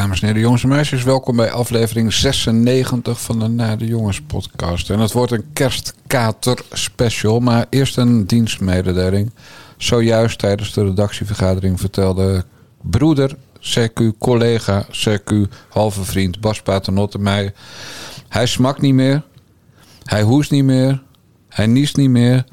Dames en heren, jongens en meisjes, welkom bij aflevering 96 van de Na de Jongens podcast. En het wordt een kerstkater special, maar eerst een dienstmededeling. Zojuist tijdens de redactievergadering vertelde broeder, CQ, collega, CQ, halve vriend Bas Paternotte mij... Hij smakt niet meer, hij hoest niet meer, hij niest niet meer...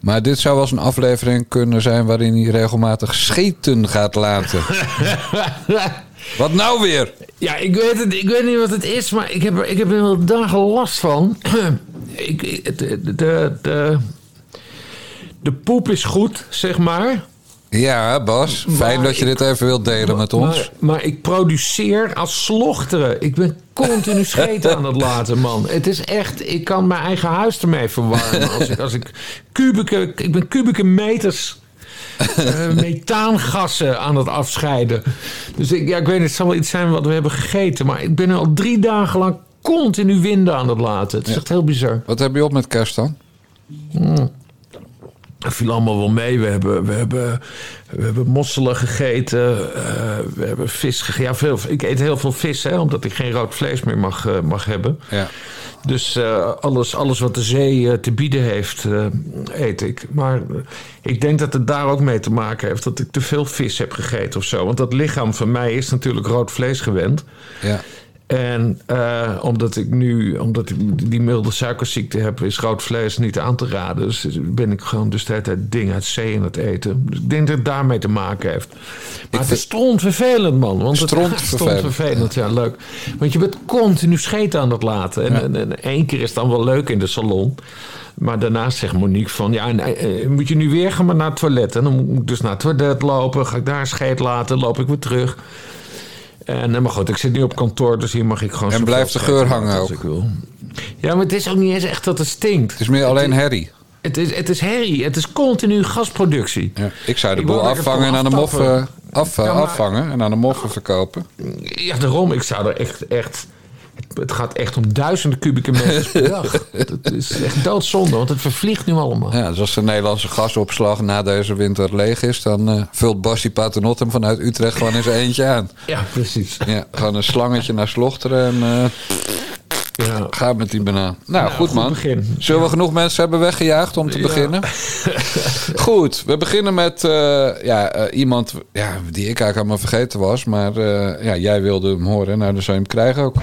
Maar dit zou wel een aflevering kunnen zijn waarin hij regelmatig scheten gaat laten. Wat nou weer? Ja, ik weet, het, ik weet niet wat het is, maar ik heb, ik heb er wel dagen last van. ik, de, de, de, de poep is goed, zeg maar. Ja, Bas. Fijn Maar dat je ik- dit even wilt delen met ons. Maar, maar ik produceer als slochteren. Ik ben continu scheten aan het laten, man. Het is echt, ik kan mijn eigen huis ermee verwarmen. Als ik, als ik kubieke, ik ben kubieke meters methaangassen aan het afscheiden. Dus ik, ja, ik weet niet, het zal wel iets zijn wat we hebben gegeten. Maar ik ben al drie dagen lang continu winden aan het laten. Het is echt heel bizar. Wat heb je op met kerst dan? Het viel allemaal wel mee. We hebben, we hebben, we hebben mosselen gegeten. eh, we hebben vis gegeten. Ja, veel, ik eet heel veel vis, hè, omdat ik geen rood vlees meer mag, eh, mag hebben. Ja. Dus eh, alles, alles wat de zee te bieden heeft, eet ik. Maar ik denk dat het daar ook mee te maken heeft dat ik te veel vis heb gegeten of zo. Want dat lichaam van mij is natuurlijk rood vlees gewend. ja. En eh, omdat ik nu, omdat ik die milde suikerziekte heb, is rood vlees niet aan te raden. Dus ben ik gewoon dus de hele tijd dingen uit zee aan het eten. Dus ik denk dat het daarmee te maken heeft. Maar het is stront vervelend, man. Want het Stront stront vervelend. ja, leuk. Want je bent continu scheet aan het laten. En, en, en één keer is het dan wel leuk in de salon. Maar daarnaast zegt Monique van... ja, nee, eh, moet je nu weer gaan maar naar het toilet? En dan moet ik dus naar het toilet lopen. Ga ik daar scheet laten, loop ik weer terug. En, eh, maar goed, ik zit nu op kantoor, dus hier mag ik gewoon... En blijft de geur hangen ook? ik wil. Ja, maar het is ook niet eens echt dat het stinkt. Het is meer alleen herrie. Het is, het is herrie. Het is continu gasproductie. Ja. Ik zou de Ik boel afvangen en aan de moffen, af, Ja, maar- afvangen en aan de moffen verkopen. Ja, daarom. Ik zou er echt... echt het, gaat echt om duizenden kubieke meters per dag. Dat is echt doodzonde, want het vervliegt nu allemaal. Ja, dus als de Nederlandse gasopslag na deze winter leeg is... dan eh, vult Bassie Paternotte hem vanuit Utrecht gewoon in zijn eentje aan. Ja, precies. Ja, gewoon een slangetje naar Slochteren en eh Ja. ga met die banaan. Nou, goed, goed man. begin. Zullen we genoeg mensen hebben weggejaagd om te Ja. beginnen? goed, we beginnen met eh, ja, eh, iemand ja, die ik eigenlijk allemaal vergeten was. Maar eh, ja, jij wilde hem horen, nou dan zou je hem krijgen ook.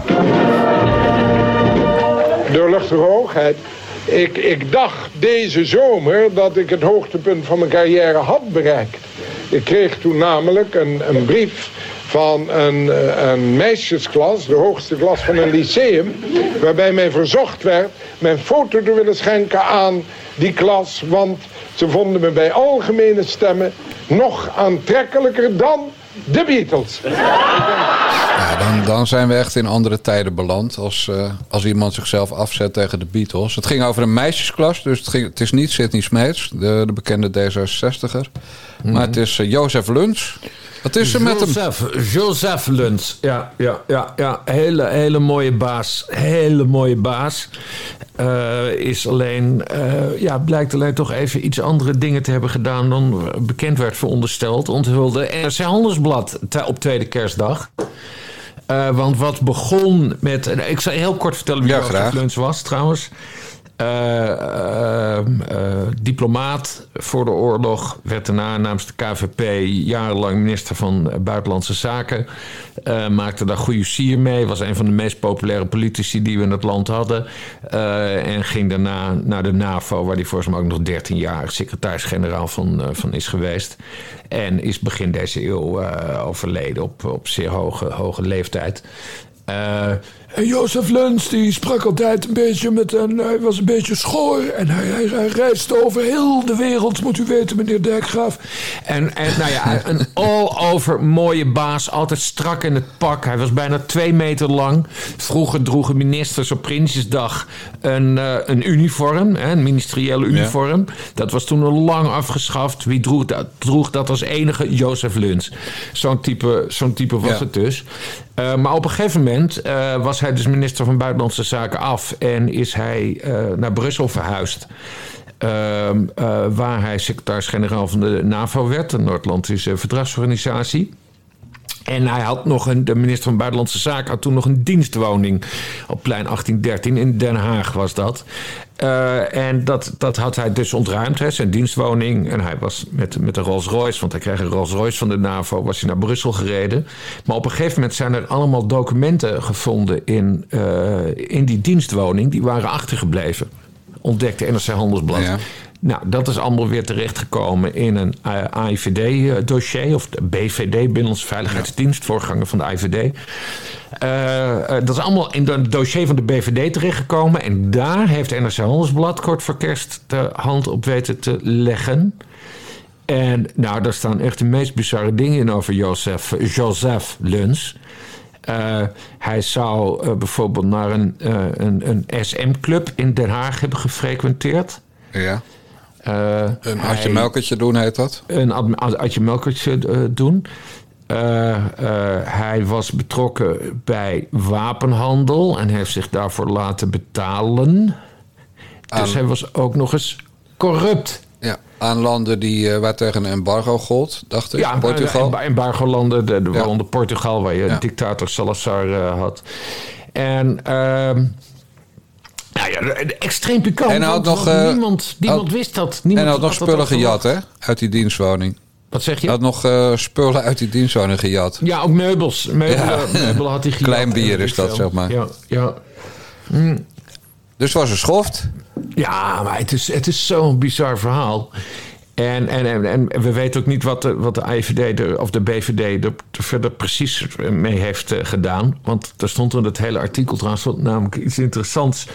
Doorluchtige hoogheid. Ik, ik dacht deze zomer dat ik het hoogtepunt van mijn carrière had bereikt. Ik kreeg toen namelijk een, een brief van een, eh, een meisjesklas, de hoogste klas van een lyceum, waarbij mij verzocht werd mijn foto te willen schenken aan die klas, want ze vonden me bij algemene stemmen nog aantrekkelijker dan de Beatles. Ja, dan, dan zijn we echt in andere tijden beland. Als, eh, als iemand zichzelf afzet tegen de Beatles. Het ging over een meisjesklas. Dus het, ging, het is niet Sidney Smeets, de, de bekende D66er. Maar het is eh, Jozef Luns. Wat is er met hem? Joseph, Joseph Luns. Ja, ja, ja, ja. Hele, hele mooie baas. Hele mooie baas. Eh, is alleen, eh, ja, blijkt alleen toch even iets andere dingen te hebben gedaan dan bekend werd verondersteld. Onthulde NRC Handelsblad op tweede kerstdag. Eh, want wat begon met. Ik zal heel kort vertellen wie Ja, Joseph. Luns was trouwens. Eh, eh, eh, diplomaat voor de oorlog, werd daarna namens de KVP jarenlang minister van Buitenlandse Zaken. Maakte daar goede sier mee, was een van de meest populaire politici die we in het land hadden. En ging daarna naar de NAVO, waar hij volgens mij ook nog 13 jaar secretaris-generaal van, van is geweest. En is begin deze eeuw overleden op, op zeer hoge, hoge leeftijd. En Jozef Luns die sprak altijd een beetje met een... Hij was een beetje schor en hij, hij, hij reisde over heel de wereld, moet u weten, meneer Dijkgraaf. En, en nou ja, een all-over mooie baas, altijd strak in het pak. Hij was bijna twee meter lang. Vroeger droegen ministers op Prinsjesdag een, eh, een uniform, hè, een ministeriële uniform. Dat was toen al lang afgeschaft. Wie droeg dat, droeg dat als enige? Jozef Luns. Zo'n type, zo'n type was Ja. het dus. Eh, maar op een gegeven moment eh, was hij dus minister van Buitenlandse Zaken af en is hij eh, naar Brussel verhuisd. Ehm, eh, waar hij secretaris-generaal van de NAVO werd, de Noord-Atlantische Verdragsorganisatie. En hij had nog een, de minister van Buitenlandse Zaken had toen nog een dienstwoning op plein 1813 in Den Haag was dat. Uh, en dat, dat had hij dus ontruimd, hè, zijn dienstwoning. En hij was met, met een Rolls Royce, want hij kreeg een Rolls Royce van de NAVO, was hij naar Brussel gereden. Maar op een gegeven moment zijn er allemaal documenten gevonden in, uh, in die dienstwoning. Die waren achtergebleven, ontdekte NRC Handelsblad. Nou, dat is allemaal weer terechtgekomen in een uh, AIVD-dossier, of de BVD, Binnenlandse Veiligheidsdienst, voorganger van de IVD. Uh, dat is allemaal in het dossier van de BVD terechtgekomen. En daar heeft NRC Handelsblad kort voor kerst de hand op weten te leggen. En nou, daar staan echt de meest bizarre dingen in over Joseph, Joseph Luns. Hij zou bijvoorbeeld naar een, een, een SM-club in Den Haag hebben gefrequenteerd. Ja. Een Adje Melkertje doen heet dat? Een Adje Melkertje doen. Uh, uh, hij was betrokken bij wapenhandel en heeft zich daarvoor laten betalen. Aan, dus hij was ook nog eens corrupt. Ja, aan landen die, uh, waar tegen een embargo gold, dacht ik. Ja, Portugal. embargo-landen, de, de, waaronder Portugal, waar je ja. dictator Salazar had. En. Nou ja, extreem pikant. En hij had nog, niemand niemand had, wist dat. en Niemand hij had nog spullen gejat, hè? Uit die dienstwoning. Wat zeg je? Hij had nog uh, spullen uit die dienstwoning gejat. Ja, ook meubels. Meubelen, ja. meubelen had hij gejat. Klein bier is dat, zeg maar. Ja, ja. Hm. Dus was een schoft? Ja, maar het is, het is zo'n bizar verhaal. En, en, en, en, we weten ook niet wat de, wat de IVD de, of de BVD er verder precies mee heeft uh, gedaan. Want er stond in het hele artikel trouwens namelijk iets interessants.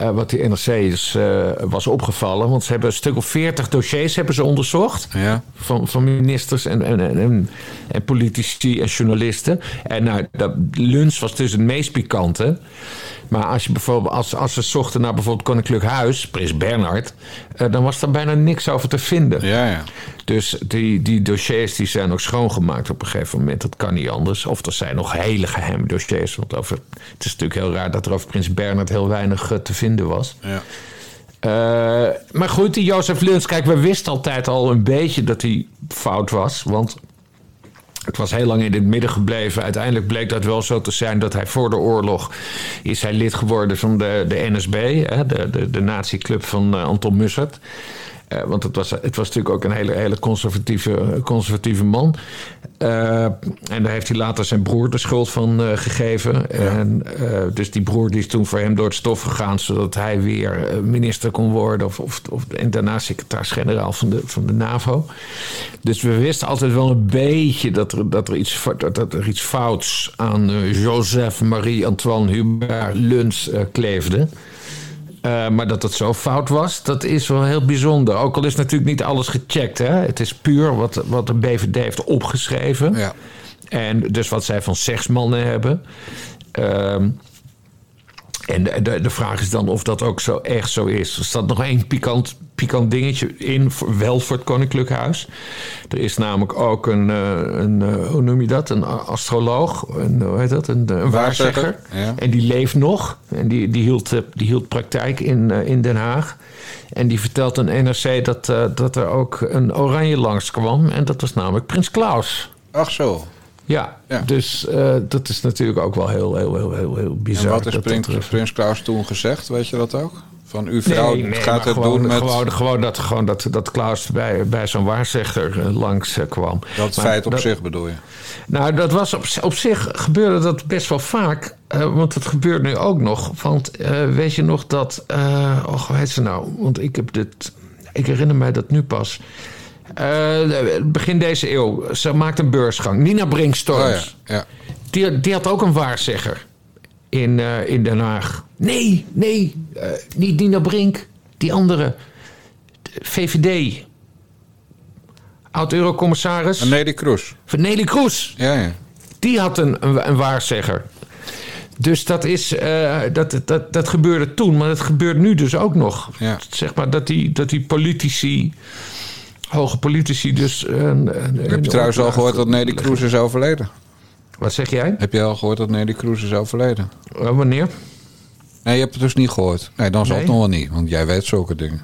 Uh, wat die NRC is, uh, was opgevallen. Want ze hebben een stuk of veertig dossiers hebben ze onderzocht. Ja. Van, van ministers en, en, en, en politici en journalisten. En nou, dat, Luns was dus het meest pikante. Maar als, je bijvoorbeeld, als, als ze zochten naar bijvoorbeeld Koninklijk Huis, Prins Bernhard, uh, dan was er bijna niks over te vinden. Ja, ja. Dus die, die dossiers die zijn ook schoongemaakt op een gegeven moment. Dat kan niet anders. Of er zijn nog hele geheime dossiers. Want over, het is natuurlijk heel raar dat er over Prins Bernhard heel weinig uh, te vinden was. Ja. Uh, maar goed, die Jozef Luns, kijk, we wisten altijd al een beetje dat hij fout was. Want het was heel lang in het midden gebleven. Uiteindelijk bleek dat wel zo te zijn dat hij voor de oorlog is hij lid geworden van de, de NSB, hè, de, de, de nazi-club van uh, Anton Mussert. Uh, want het was, het was natuurlijk ook een hele, hele conservatieve, conservatieve man. Uh, en daar heeft hij later zijn broer de schuld van uh, gegeven. En, dus die broer die is toen voor hem door het stof gegaan... zodat hij weer minister kon worden... of, of, of en daarna secretaris-generaal van de, van de NAVO. Dus we wisten altijd wel een beetje... dat er, dat er, iets, dat er iets fouts aan Joseph Marie-Antoine Hubert Luns kleefde... Uh, maar dat het zo fout was, dat is wel heel bijzonder. Ook al is natuurlijk niet alles gecheckt. Hè? Het is puur wat, wat de BVD heeft opgeschreven. Ja. En dus wat zij van seksmannen hebben. Uh, en de, de, de, vraag is dan of dat ook zo echt zo is. Er staat nog één pikant, pikant dingetje in, voor, wel voor het Koninklijk Huis. Er is namelijk ook een, een, een hoe noem je dat? Een astroloog, een, hoe heet dat? Een, een waarzegger. Ja. En die leeft nog. En die, die, hield, die hield praktijk in, in Den Haag. En die vertelt een NRC dat, dat er ook een oranje langskwam. En dat was namelijk Prins Klaus. Ach zo. Ja, ja, dus uh, dat is natuurlijk ook wel heel, heel, heel, heel, heel bizar. En wat is Prins, Prins Klaus toen gezegd? Weet je dat ook? Van uw vrouw nee, nee, gaat het gewoon, doen met... Gewoon, gewoon, dat, gewoon dat, dat Klaus bij, bij zo'n waarzegger langs uh, kwam. Dat maar, feit op dat, zich bedoel je? Nou, dat was op, op zich gebeurde dat best wel vaak. Uh, want het gebeurt nu ook nog. Want weet je nog dat... oh, hoe heet ze nou? Want ik heb dit... Ik herinner mij dat nu pas... Uh, begin deze eeuw. Ze maakt een beursgang. Nina Brinkstorms. Oh ja, ja. Die, die, had ook een waarzegger in, uh, in Den Haag. Nee, nee. Uh, niet Nina Brink. Die andere. VVD. Oud-eurocommissaris. Nelly Kroes. Nelly Kroes. Ja, ja. Die had een, een, een waarzegger. Dus dat, is, uh, dat, dat, dat gebeurde toen, maar dat gebeurt nu dus ook nog. Ja. Zeg maar dat die, dat die politici hoge politici dus... Een, een, Heb je trouwens al gehoord dat Nelly Kroes is overleden? Wat zeg jij? Heb je al gehoord dat Nelly Kroes is overleden? Uh, wanneer? Nee, je hebt het dus niet gehoord. Nee, dan zal Nee. het nog wel niet, want jij weet zulke dingen.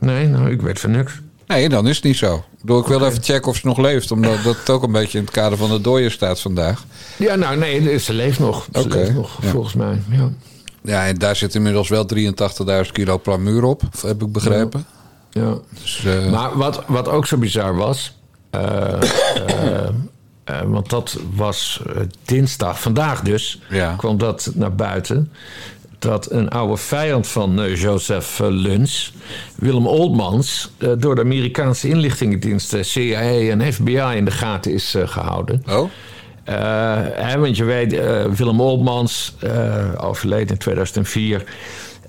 Nee, nou, ik weet van niks. Nee, dan is het niet zo. Ik, bedoel, ik wil even checken of ze nog leeft. Omdat dat het ook een beetje in het kader van de dooien staat vandaag. Ja, nou nee, ze leeft nog. Ze leeft nog, ja. volgens mij. Ja. Ja, en daar zit inmiddels wel 83.000 kilo plamuur op. Heb ik begrepen. ja. Dus, eh, Maar wat, wat ook zo bizar was. eh, eh, want dat was dinsdag, vandaag dus, Ja. kwam dat naar buiten. Dat een oude vijand van Joseph Luns, Willem Oldmans, door de Amerikaanse inlichtingendiensten CIA en FBI in de gaten is eh, gehouden. oh? Hè, want je weet, Willem Oldmans, overleden in 2004.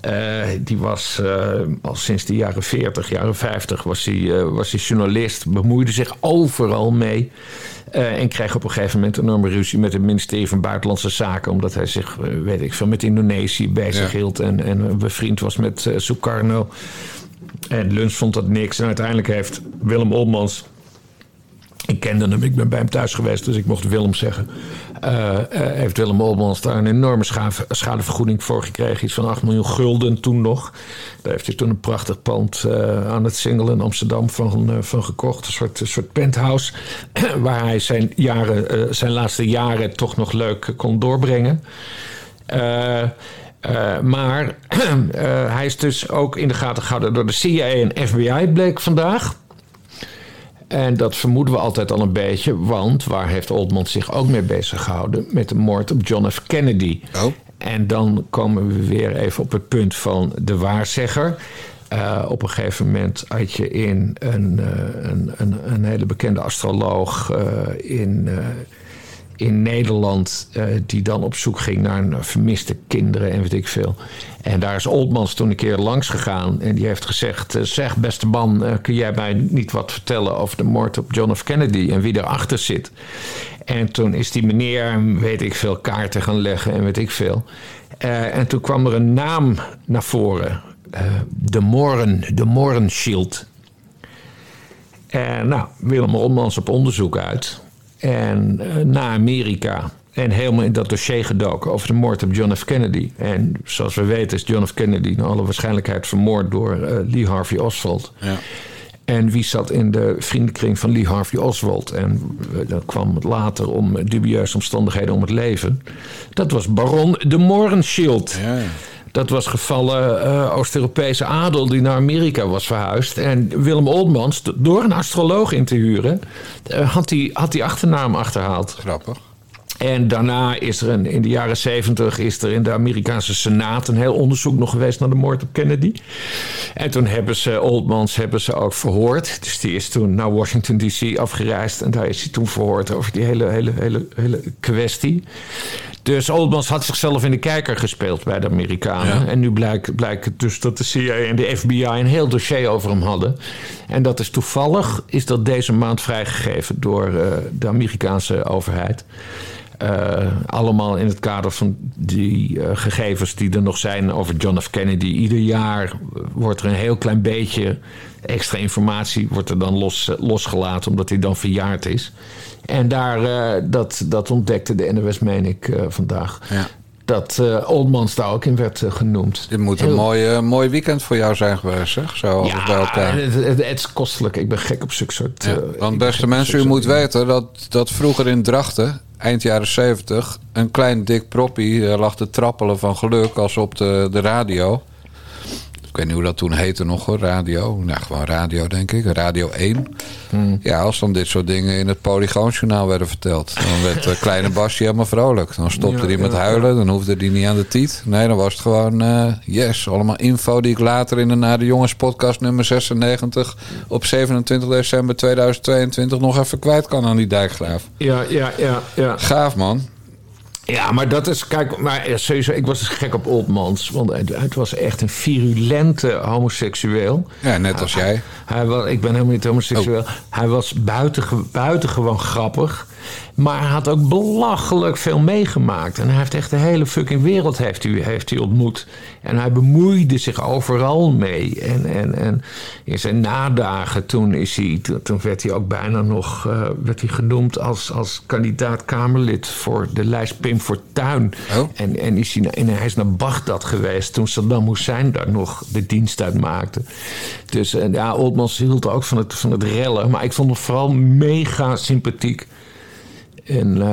Eh, die was eh, al sinds de jaren 40, jaren 50 was hij, eh, was hij journalist. Bemoeide zich overal mee. en kreeg op een gegeven moment een enorme ruzie met het ministerie van Buitenlandse Zaken. Omdat hij zich, weet ik veel, met Indonesië bezig Ja. hield. En, en bevriend was met Sukarno. En Luns vond dat niks. En uiteindelijk heeft Willem Oldmans ik kende hem, ik ben bij hem thuis geweest, dus ik mocht Willem zeggen. Eh, heeft Willem Olmans daar een enorme schade, schadevergoeding voor gekregen. Iets van 8 miljoen gulden toen nog. Daar heeft hij toen een prachtig pand eh, aan het Singel in Amsterdam van, eh, van gekocht. Een soort, soort penthouse. waar hij zijn, jaren, eh, zijn laatste jaren toch nog leuk kon doorbrengen. Maar hij is dus ook in de gaten gehouden door de CIA en FBI, bleek vandaag. En dat vermoeden we altijd al een beetje, want waar heeft Oldmans zich ook mee bezig gehouden? Met de moord op John F. Kennedy. Oh. En dan komen we weer even op het punt van de waarzegger. Eh, op een gegeven moment had je in een, eh, een, een, een hele bekende astroloog eh, in, in Nederland... eh, die dan op zoek ging naar vermiste kinderen en weet ik veel. En daar is Oldmans toen een keer langs gegaan en die heeft gezegd... eh, zeg beste man, eh, kun jij mij niet wat vertellen over de moord op John F. Kennedy... en wie erachter zit? En toen is die meneer, weet ik veel, kaarten gaan leggen en weet ik veel. En toen kwam er een naam naar voren. De Moren, de Moren Shield. En nou, Willem Olmans op onderzoek uit. En eh, naar Amerika. En helemaal in dat dossier gedoken over de moord op John F. Kennedy. En zoals we weten is John F. Kennedy naar alle waarschijnlijkheid vermoord door eh, Lee Harvey Oswald. Ja. En wie zat in de vriendenkring van Lee Harvey Oswald? En eh, dat kwam later om dubieuze omstandigheden om het leven. Dat was baron de Morenschild. Ja, ja. Dat was gevallen eh, Oost-Europese adel die naar Amerika was verhuisd. En Willem Oldmans, door een astroloog in te huren, eh, had die, had die achternaam achterhaald. Grappig. En daarna is er een, in de jaren zeventig is er in de Amerikaanse Senaat een heel onderzoek nog geweest naar de moord op Kennedy. En toen hebben ze Oldmans hebben ze ook verhoord. Dus die is toen naar Washington DC afgereisd en daar is hij toen verhoord over die hele, hele, hele, hele kwestie. Dus Oldmans had zichzelf in de kijker gespeeld bij de Amerikanen. Ja. En nu blijkt, blijkt het dus dat de CIA en de FBI een heel dossier over hem hadden. En dat is toevallig is dat deze maand vrijgegeven door eh, de Amerikaanse overheid. Eh, allemaal in het kader van die eh, gegevens die er nog zijn over John F. Kennedy. Ieder jaar wordt er een heel klein beetje extra informatie wordt er dan los, eh, losgelaten, omdat hij dan verjaard is. En daar, dat, dat ontdekte de NOS, meen ik, vandaag. Ja. Dat eh Oldmans daar ook in werd genoemd. Dit moet een mooi, mooi weekend voor jou zijn geweest, zeg. Zo bij Ja, elkaar. het, het, het is kostelijk. Ik ben gek op zulke soort... Ja, want beste mensen, u moet weten dat, dat vroeger in Drachten, eind jaren 70, een klein dik proppie eh, lag te trappelen van geluk als op de, de radio. Ik weet niet hoe dat toen heette nog hoor, radio. Nou, gewoon radio denk ik, Radio 1. Hmm. Ja, als dan dit soort dingen in het Polygoonjournaal werden verteld... dan werd de kleine Basje helemaal vrolijk. Dan stopte Ja, hij met huilen, dan hoefde hij niet aan de tiet. Nee, dan was het gewoon, eh, yes, allemaal info die ik later in de Na de Jongens podcast nummer 96... op 27 december 2022 nog even kwijt kan aan die dijkgraaf. Ja, ja, ja, ja. Gaaf, man. Ja, maar dat is, kijk, maar sowieso, ik was dus gek op Oldmans. Want het, was echt een virulente homoseksueel. Ja, net als jij. Hij was, ik ben helemaal niet homoseksueel. Oh. Hij was buitenge, buitengewoon grappig. Maar hij had ook belachelijk veel meegemaakt. En hij heeft echt de hele fucking wereld heeft hij, heeft hij ontmoet. En hij bemoeide zich overal mee. En, en, en in zijn nadagen, toen, is hij, toen werd hij ook bijna nog uh, werd hij genoemd als, als kandidaat Kamerlid voor de lijst Pim Fortuyn. Oh. En, en, is hij, en hij is naar Bagdad geweest toen Saddam Hussein daar nog de dienst uit maakte. Dus uh, ja, Oldmans hield ook van het, van het rellen. Maar ik vond hem vooral mega sympathiek. En uh,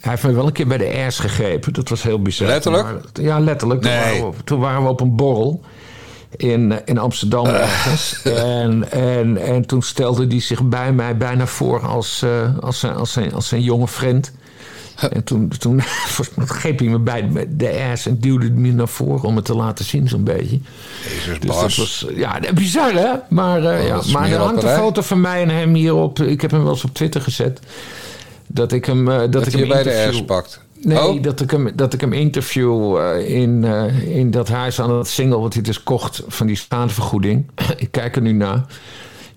hij heeft me wel een keer bij de airs gegrepen. Dat was heel bizar. Letterlijk? Maar, ja, letterlijk. Nee. Toen, waren we, toen, waren we, op een borrel in, in Amsterdam uh. ergens. En, en, en toen stelde hij zich bij mij bijna voor als, uh, als, zijn, als, zijn, als zijn jonge vriend. En toen, toen greep hij me bij de ass en duwde het me naar voren om het te laten zien, zo'n beetje. Jezus, dus Bas. dat was, ja, bizar hè? Maar, uh, oh, ja, maar er hangt een foto van mij en hem hierop. Ik heb hem wel eens op Twitter gezet. Dat ik hem. Uh, dat, dat ik hem bij de pakt. Nee, oh. dat, ik hem, dat ik hem interview uh, in, uh, in dat huis aan het single wat hij dus kocht van die schadevergoeding. ik kijk er nu naar.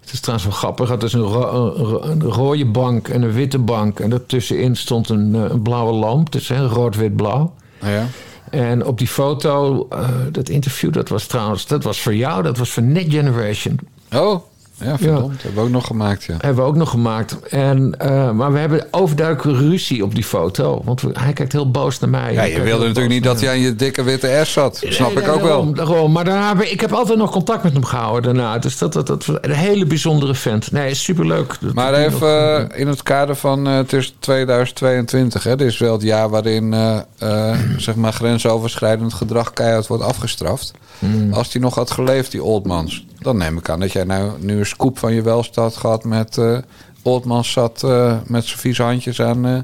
Het is trouwens wel grappig. Het is een, ro een, een, rode bank en een witte bank. En daartussenin stond een, een blauwe lamp. Dus rood-wit-blauw. Ja. En op die foto, uh, dat interview, dat was trouwens, dat was voor jou, dat was voor Net Generation. Oh, ja, verdomd. Hebben we ook nog gemaakt, ja. Hebben we ook nog gemaakt. En, uh, maar we hebben overduidelijk ruzie op die foto. Want we, hij kijkt heel boos naar mij. Ja, je wilde natuurlijk niet dat hij aan je dikke witte S zat. Nee, Snap nee, ik ook wel. Daarom. Maar daarna ik, heb altijd nog contact met hem gehouden daarna. Dus dat, dat, dat een hele bijzondere vent. Nee, superleuk. Maar even nog, uh, in het kader van uh, het is 2022. Hè, dit is wel het jaar waarin uh, zeg maar grensoverschrijdend gedrag keihard wordt afgestraft. Mm. Als hij nog had geleefd, die Oldmans. Dan neem ik aan dat jij nou nu een scoop van je welstad gehad met uh, Oldmans zat uh, met zijn vieze handjes aan uh,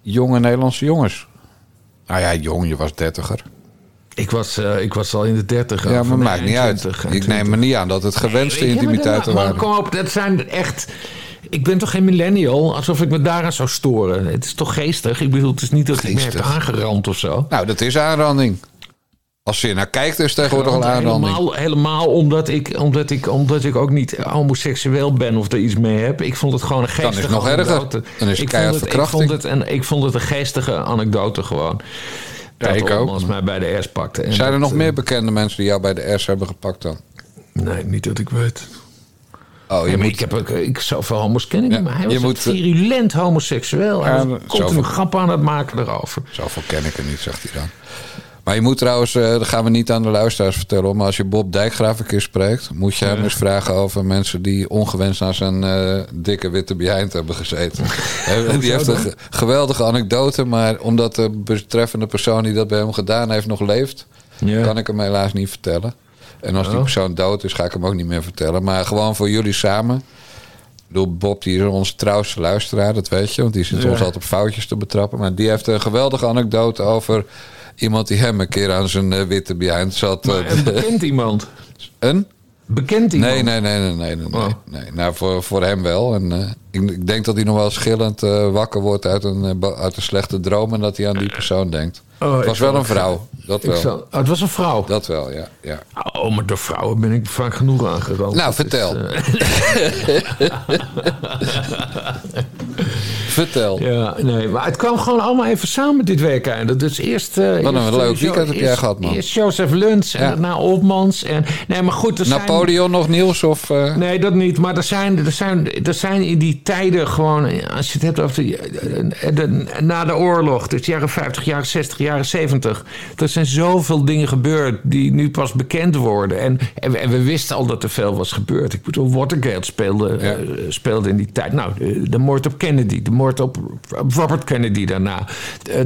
jonge Nederlandse jongens. Nou ja, jong, je was dertiger. Ik was, ik was al in de dertig. Ja, maar maakt niet uit. Ik neem me niet aan dat het gewenste nee, intimiteiten waren. Maar kom op, dat zijn echt... Ik ben toch geen millennial, alsof ik me daaraan zou storen. Het is toch geestig? Ik bedoel, het is niet dat geestig. ik me heb aangerand of zo. Nou, dat is aanranding. Als je naar kijkt, is tegenwoordig al aanranding. Helemaal, helemaal omdat, ik, omdat, ik, omdat ik ook niet homoseksueel ben of er iets mee heb. Ik vond het gewoon een geestige Dan is het nog anekdote. erger. Dan is het ik keihard vond het, verkrachting. Ik vond, het, en, ik vond het een geestige anekdote gewoon. Ja, ik ook. Als mij bij de S pakte. En Zijn er dat, nog meer bekende mensen die jou bij de S hebben gepakt dan? Nee, niet dat ik weet. Oh, je moet... ik heb ook, ik, zoveel homo's ken ik Ja, maar hij was moet- virulent homoseksueel. Hij Ja, continu zoveel- grappen aan het maken erover. Zoveel ken ik er niet, zegt hij dan. Maar je moet trouwens, eh, dat gaan we niet aan de luisteraars vertellen, maar als je Bob Dijkgraaf een keer spreekt, moet je hem eens vragen over mensen die ongewenst naar zijn eh, dikke witte behind hebben gezeten. Die heeft een ge- geweldige anekdote, maar omdat de betreffende persoon die dat bij hem gedaan heeft nog leeft, Ja. kan ik hem helaas niet vertellen. En als die Oh. persoon dood is, ga ik hem ook niet meer vertellen. Maar gewoon voor jullie samen. Bedoel, Bob die is onze trouwste luisteraar, dat weet je. Want die zit Ja. ons altijd op foutjes te betrappen. Maar die heeft een geweldige anekdote over iemand die hem een keer aan zijn eh, witte behind zat. Eh, een bekend iemand. een? Bekend iemand. Nee, nee, nee, nee, nee. nee, nee. Oh. nee. Nou, voor, voor hem wel. En, eh, ik, ik denk dat hij nog wel schillend wakker wordt uit een, uit een slechte droom. En dat hij aan die persoon denkt. Oh, het was wel een vrouw. Dat wel. zal, oh, het was een vrouw. Dat wel, ja. ja. Oh, maar door vrouwen ben ik vaak genoeg aangerand. Nou, vertel. eh, Vertel. ja, nee, maar het kwam gewoon allemaal even samen dit weekend. Dus eerst... eh, Wat een leuk weekend heb jij gehad, man. Eerst Joseph Luns en daarna Oldmans. En, nee, maar goed, er zijn... Napoleon nog nieuws? Of, eh, Nee, dat niet. Maar er zijn, er, zijn, er zijn in die tijden gewoon... Als je het hebt over de, de- de- na de oorlog... Dus jaren 50, jaren 60, jaren 70... Er zijn zoveel dingen gebeurd die nu pas bekend worden. En, en, we, en we wisten al dat er veel was gebeurd. Ik bedoel, Watergate speelde, Ja. eh, speelde in die tijd. Nou, de, de moord op Kennedy. De moord op Robert Kennedy daarna.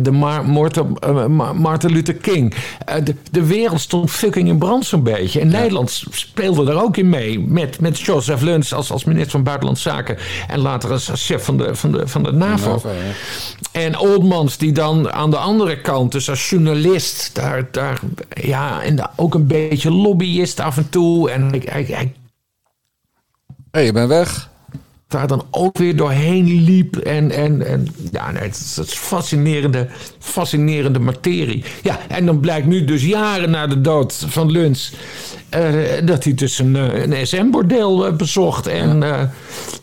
De, moord op eh, Ma- Martin Luther King. Eh, de, de wereld stond fucking in brand zo'n beetje. En Nederland speelde daar ook in mee. Met, met Joseph Luns als, als minister van Buitenlandse Zaken. En later als, als chef van de, van de, van de NAVO. NAVO, ja. En Oldmans die dan aan de andere kant, dus als journalist, daar, daar ja, en ook een beetje lobbyist af en toe. En hij, hij, hij hey, je bent weg. daar dan ook weer doorheen liep. En, en, en ja, nee, het, is, het is fascinerende, fascinerende materie. Ja, en dan blijkt nu dus jaren na de dood van Luns... eh, dat hij dus een, eh, een SM-bordeel bezocht. En, eh,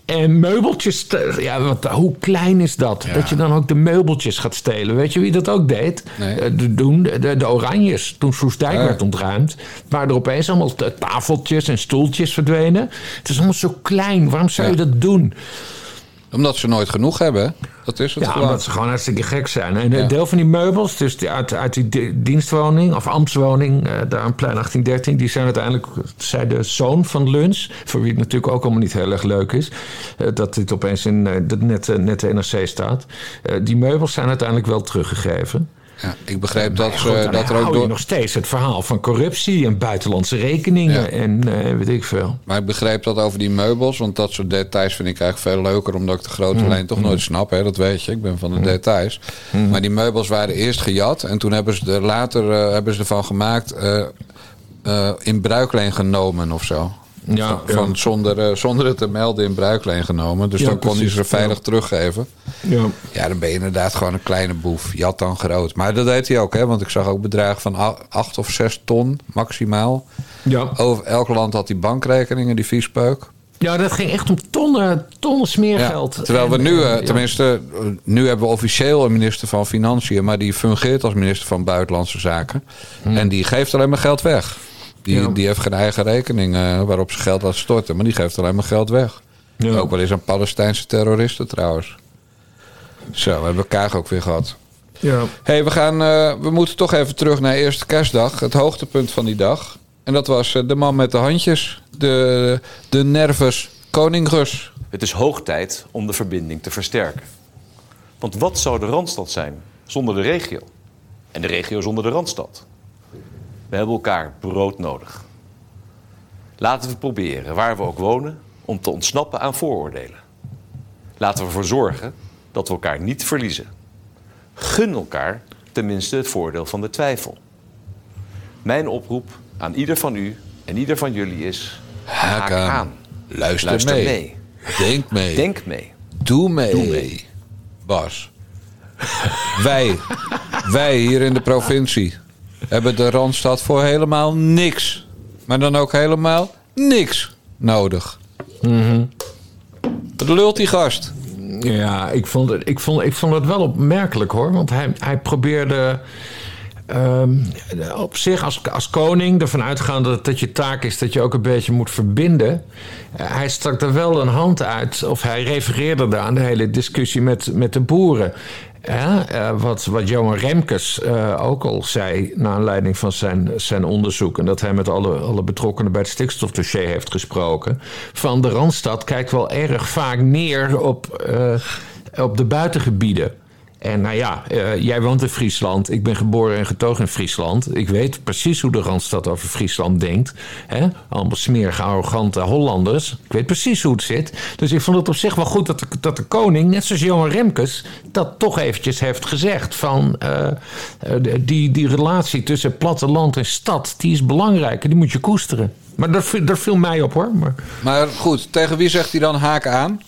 En meubeltjes, ja, wat, hoe klein is dat? Dat je dan ook de meubeltjes gaat stelen. Weet je wie dat ook deed? Nee. Eh, de, doen, de, de Oranjes. Toen Soestdijk Ja. werd ontruimd, waren er opeens allemaal tafeltjes en stoeltjes verdwenen. Het is allemaal zo klein. Waarom zou je dat doen? Omdat ze nooit genoeg hebben. Dat is het Ja, gewoon. omdat ze gewoon hartstikke gek zijn. En Ja. een deel van die meubels, dus die uit, uit die di- dienstwoning of ambtswoning, eh, daar aan plein 1813, die zijn uiteindelijk, zei de zoon van Luns, voor wie het natuurlijk ook allemaal niet heel erg leuk is, eh, dat dit opeens in eh, de net, net de NRC staat. Die meubels zijn uiteindelijk wel teruggegeven. Ja, ik begreep dat, goed, dan dat er ook door... nog steeds het verhaal van corruptie en buitenlandse rekeningen Ja. en eh, weet ik veel. Maar ik begreep dat over die meubels. Want dat soort details vind ik eigenlijk veel leuker. Omdat ik de grote Mm. lijn toch nooit snap. Hè? Dat weet je. Ik ben van de details. Mm. Maar die meubels waren eerst gejat. En toen hebben ze er later eh, hebben ze ervan gemaakt. eh, eh, in bruikleen genomen of zo. Ja, Van, zonder, eh, zonder het te melden in bruikleen genomen. Dus Ja, dan kon hij ze veilig ja. teruggeven. ja. Ja, dan ben je inderdaad gewoon een kleine boef. Jat dan groot. Maar dat deed hij ook, hè? Want ik zag ook bedragen van acht of zes ton maximaal. ja. Over elk land had die bankrekeningen, die viespeuk. Ja, dat ging echt om tonnen, tonnen Ja, smeergeld. terwijl we En, nu, eh, tenminste, nu hebben we officieel een minister van Financiën, maar die fungeert als minister van Buitenlandse Zaken. En die geeft alleen maar geld weg. Die, Ja. die heeft geen eigen rekening eh, waarop ze geld laat storten, maar die geeft alleen maar geld weg. Ja. Ook wel eens aan Palestijnse terroristen trouwens. Zo, we hebben elkaar ook weer gehad. Ja. hey, we, gaan, eh, we moeten toch even terug naar eerste kerstdag. Het hoogtepunt van die dag. En dat was eh, de man met de handjes. De, de nervus koningus. Het is hoog tijd om de verbinding te versterken. Want wat zou de Randstad zijn zonder de regio? En de regio zonder de Randstad? We hebben elkaar brood nodig. Laten we proberen, waar we ook wonen, om te ontsnappen aan vooroordelen. Laten we ervoor zorgen dat we elkaar niet verliezen. Gun elkaar tenminste het voordeel van de twijfel. Mijn oproep aan ieder van u en ieder van jullie is: haak aan. aan. Luister, Luister mee. mee. Denk mee. Denk mee. Doe mee. Doe mee. Bas. wij, wij hier in de provincie hebben de Randstad voor helemaal niks. Maar dan ook helemaal niks nodig. Wat lult die gast? Ja, ik vond, het, ik, vond, ik vond het wel opmerkelijk hoor. Want hij, hij probeerde ehm, op zich als, als koning ervan uitgaande dat het je taak is dat je ook een beetje moet verbinden. Eh, hij stak er wel een hand uit, of hij refereerde daar aan de hele discussie met, met de boeren. Ja, eh, wat, wat Johan Remkes eh, ook al zei na aanleiding van zijn, zijn onderzoek... en dat hij met alle, alle betrokkenen bij het stikstofdossier heeft gesproken... van de Randstad kijkt wel erg vaak neer op, eh, op de buitengebieden. En nou ja, eh, jij woont in Friesland. Ik ben geboren en getogen in Friesland. Ik weet precies hoe de Randstad over Friesland denkt. Hè? Allemaal smerige, arrogante Hollanders. Ik weet precies hoe het zit. Dus ik vond het op zich wel goed dat de, dat de koning, net zoals Johan Remkes... dat toch eventjes heeft gezegd. Van eh, eh, die, die relatie tussen platteland en stad, die is belangrijk. En die moet je koesteren. Maar dat viel mij op hoor. Maar, Maar goed, tegen wie zegt hij dan haak aan?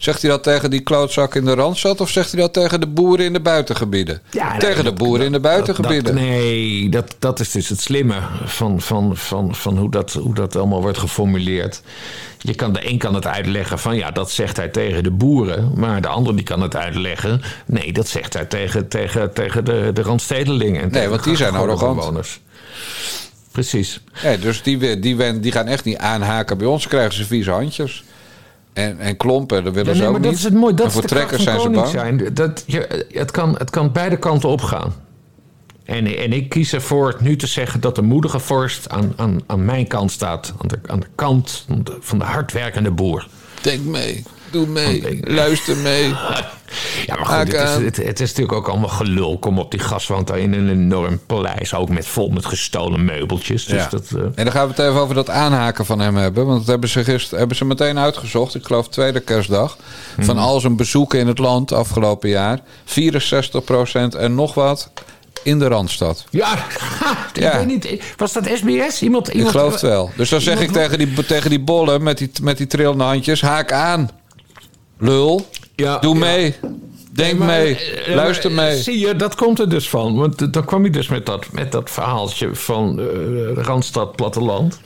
Zegt hij dat tegen die klootzak in de Randstad... of zegt hij dat tegen de boeren in de buitengebieden? Ja, nee, tegen de dat- boeren in de buitengebieden. Dat- nee, dat, dat is dus het slimme van, van, van, van hoe, dat, hoe dat allemaal wordt geformuleerd. Je kan de een kan het uitleggen van ja, dat zegt hij tegen de boeren. Maar de ander die kan het uitleggen. Nee, dat zegt hij tegen, tegen, tegen de, de randstedelingen. En tegen want die zijn arrogant. bewoners. Precies. Nee, dus die, die, wen- die gaan echt niet aanhaken bij ons. krijgen ze vieze handjes. En, en klompen, dat willen Ja, ze nee, ook maar dat niet. is het mooie. Dat en voor trekkers zijn ze bang. zijn. Dat je, het, kan, het kan beide kanten opgaan. En, en ik kies ervoor nu te zeggen dat de moedige vorst aan, aan, aan mijn kant staat. Aan de, aan de kant van de hardwerkende boer. Denk mee, doe mee, luister mee. Ja, maar goed, het is, aan. het, het is natuurlijk ook allemaal gelul. Kom op die gaswand daar in een enorm paleis. Ook met vol met gestolen meubeltjes. Dus Ja. dat, eh, En dan gaan we het even over dat aanhaken van hem hebben. Want dat hebben ze, gisteren, hebben ze meteen uitgezocht. Ik geloof tweede kerstdag. Van Mhm. al zijn bezoeken in het land afgelopen jaar. 64% en nog wat in de Randstad. ja, ik Ja. weet niet. Was dat SBS? Iemand, Ik iemand, geloof het wel. Dus dan zeg ik tegen die, tegen die bollen met die, met die trillende handjes... haak aan, lul. Ja, Doe ja. mee. Denk Maar, mee. eh, Luister maar, mee. Zie je, dat komt er dus van. Want eh, dan kwam je dus met dat, met dat verhaaltje van eh, Randstad Platteland.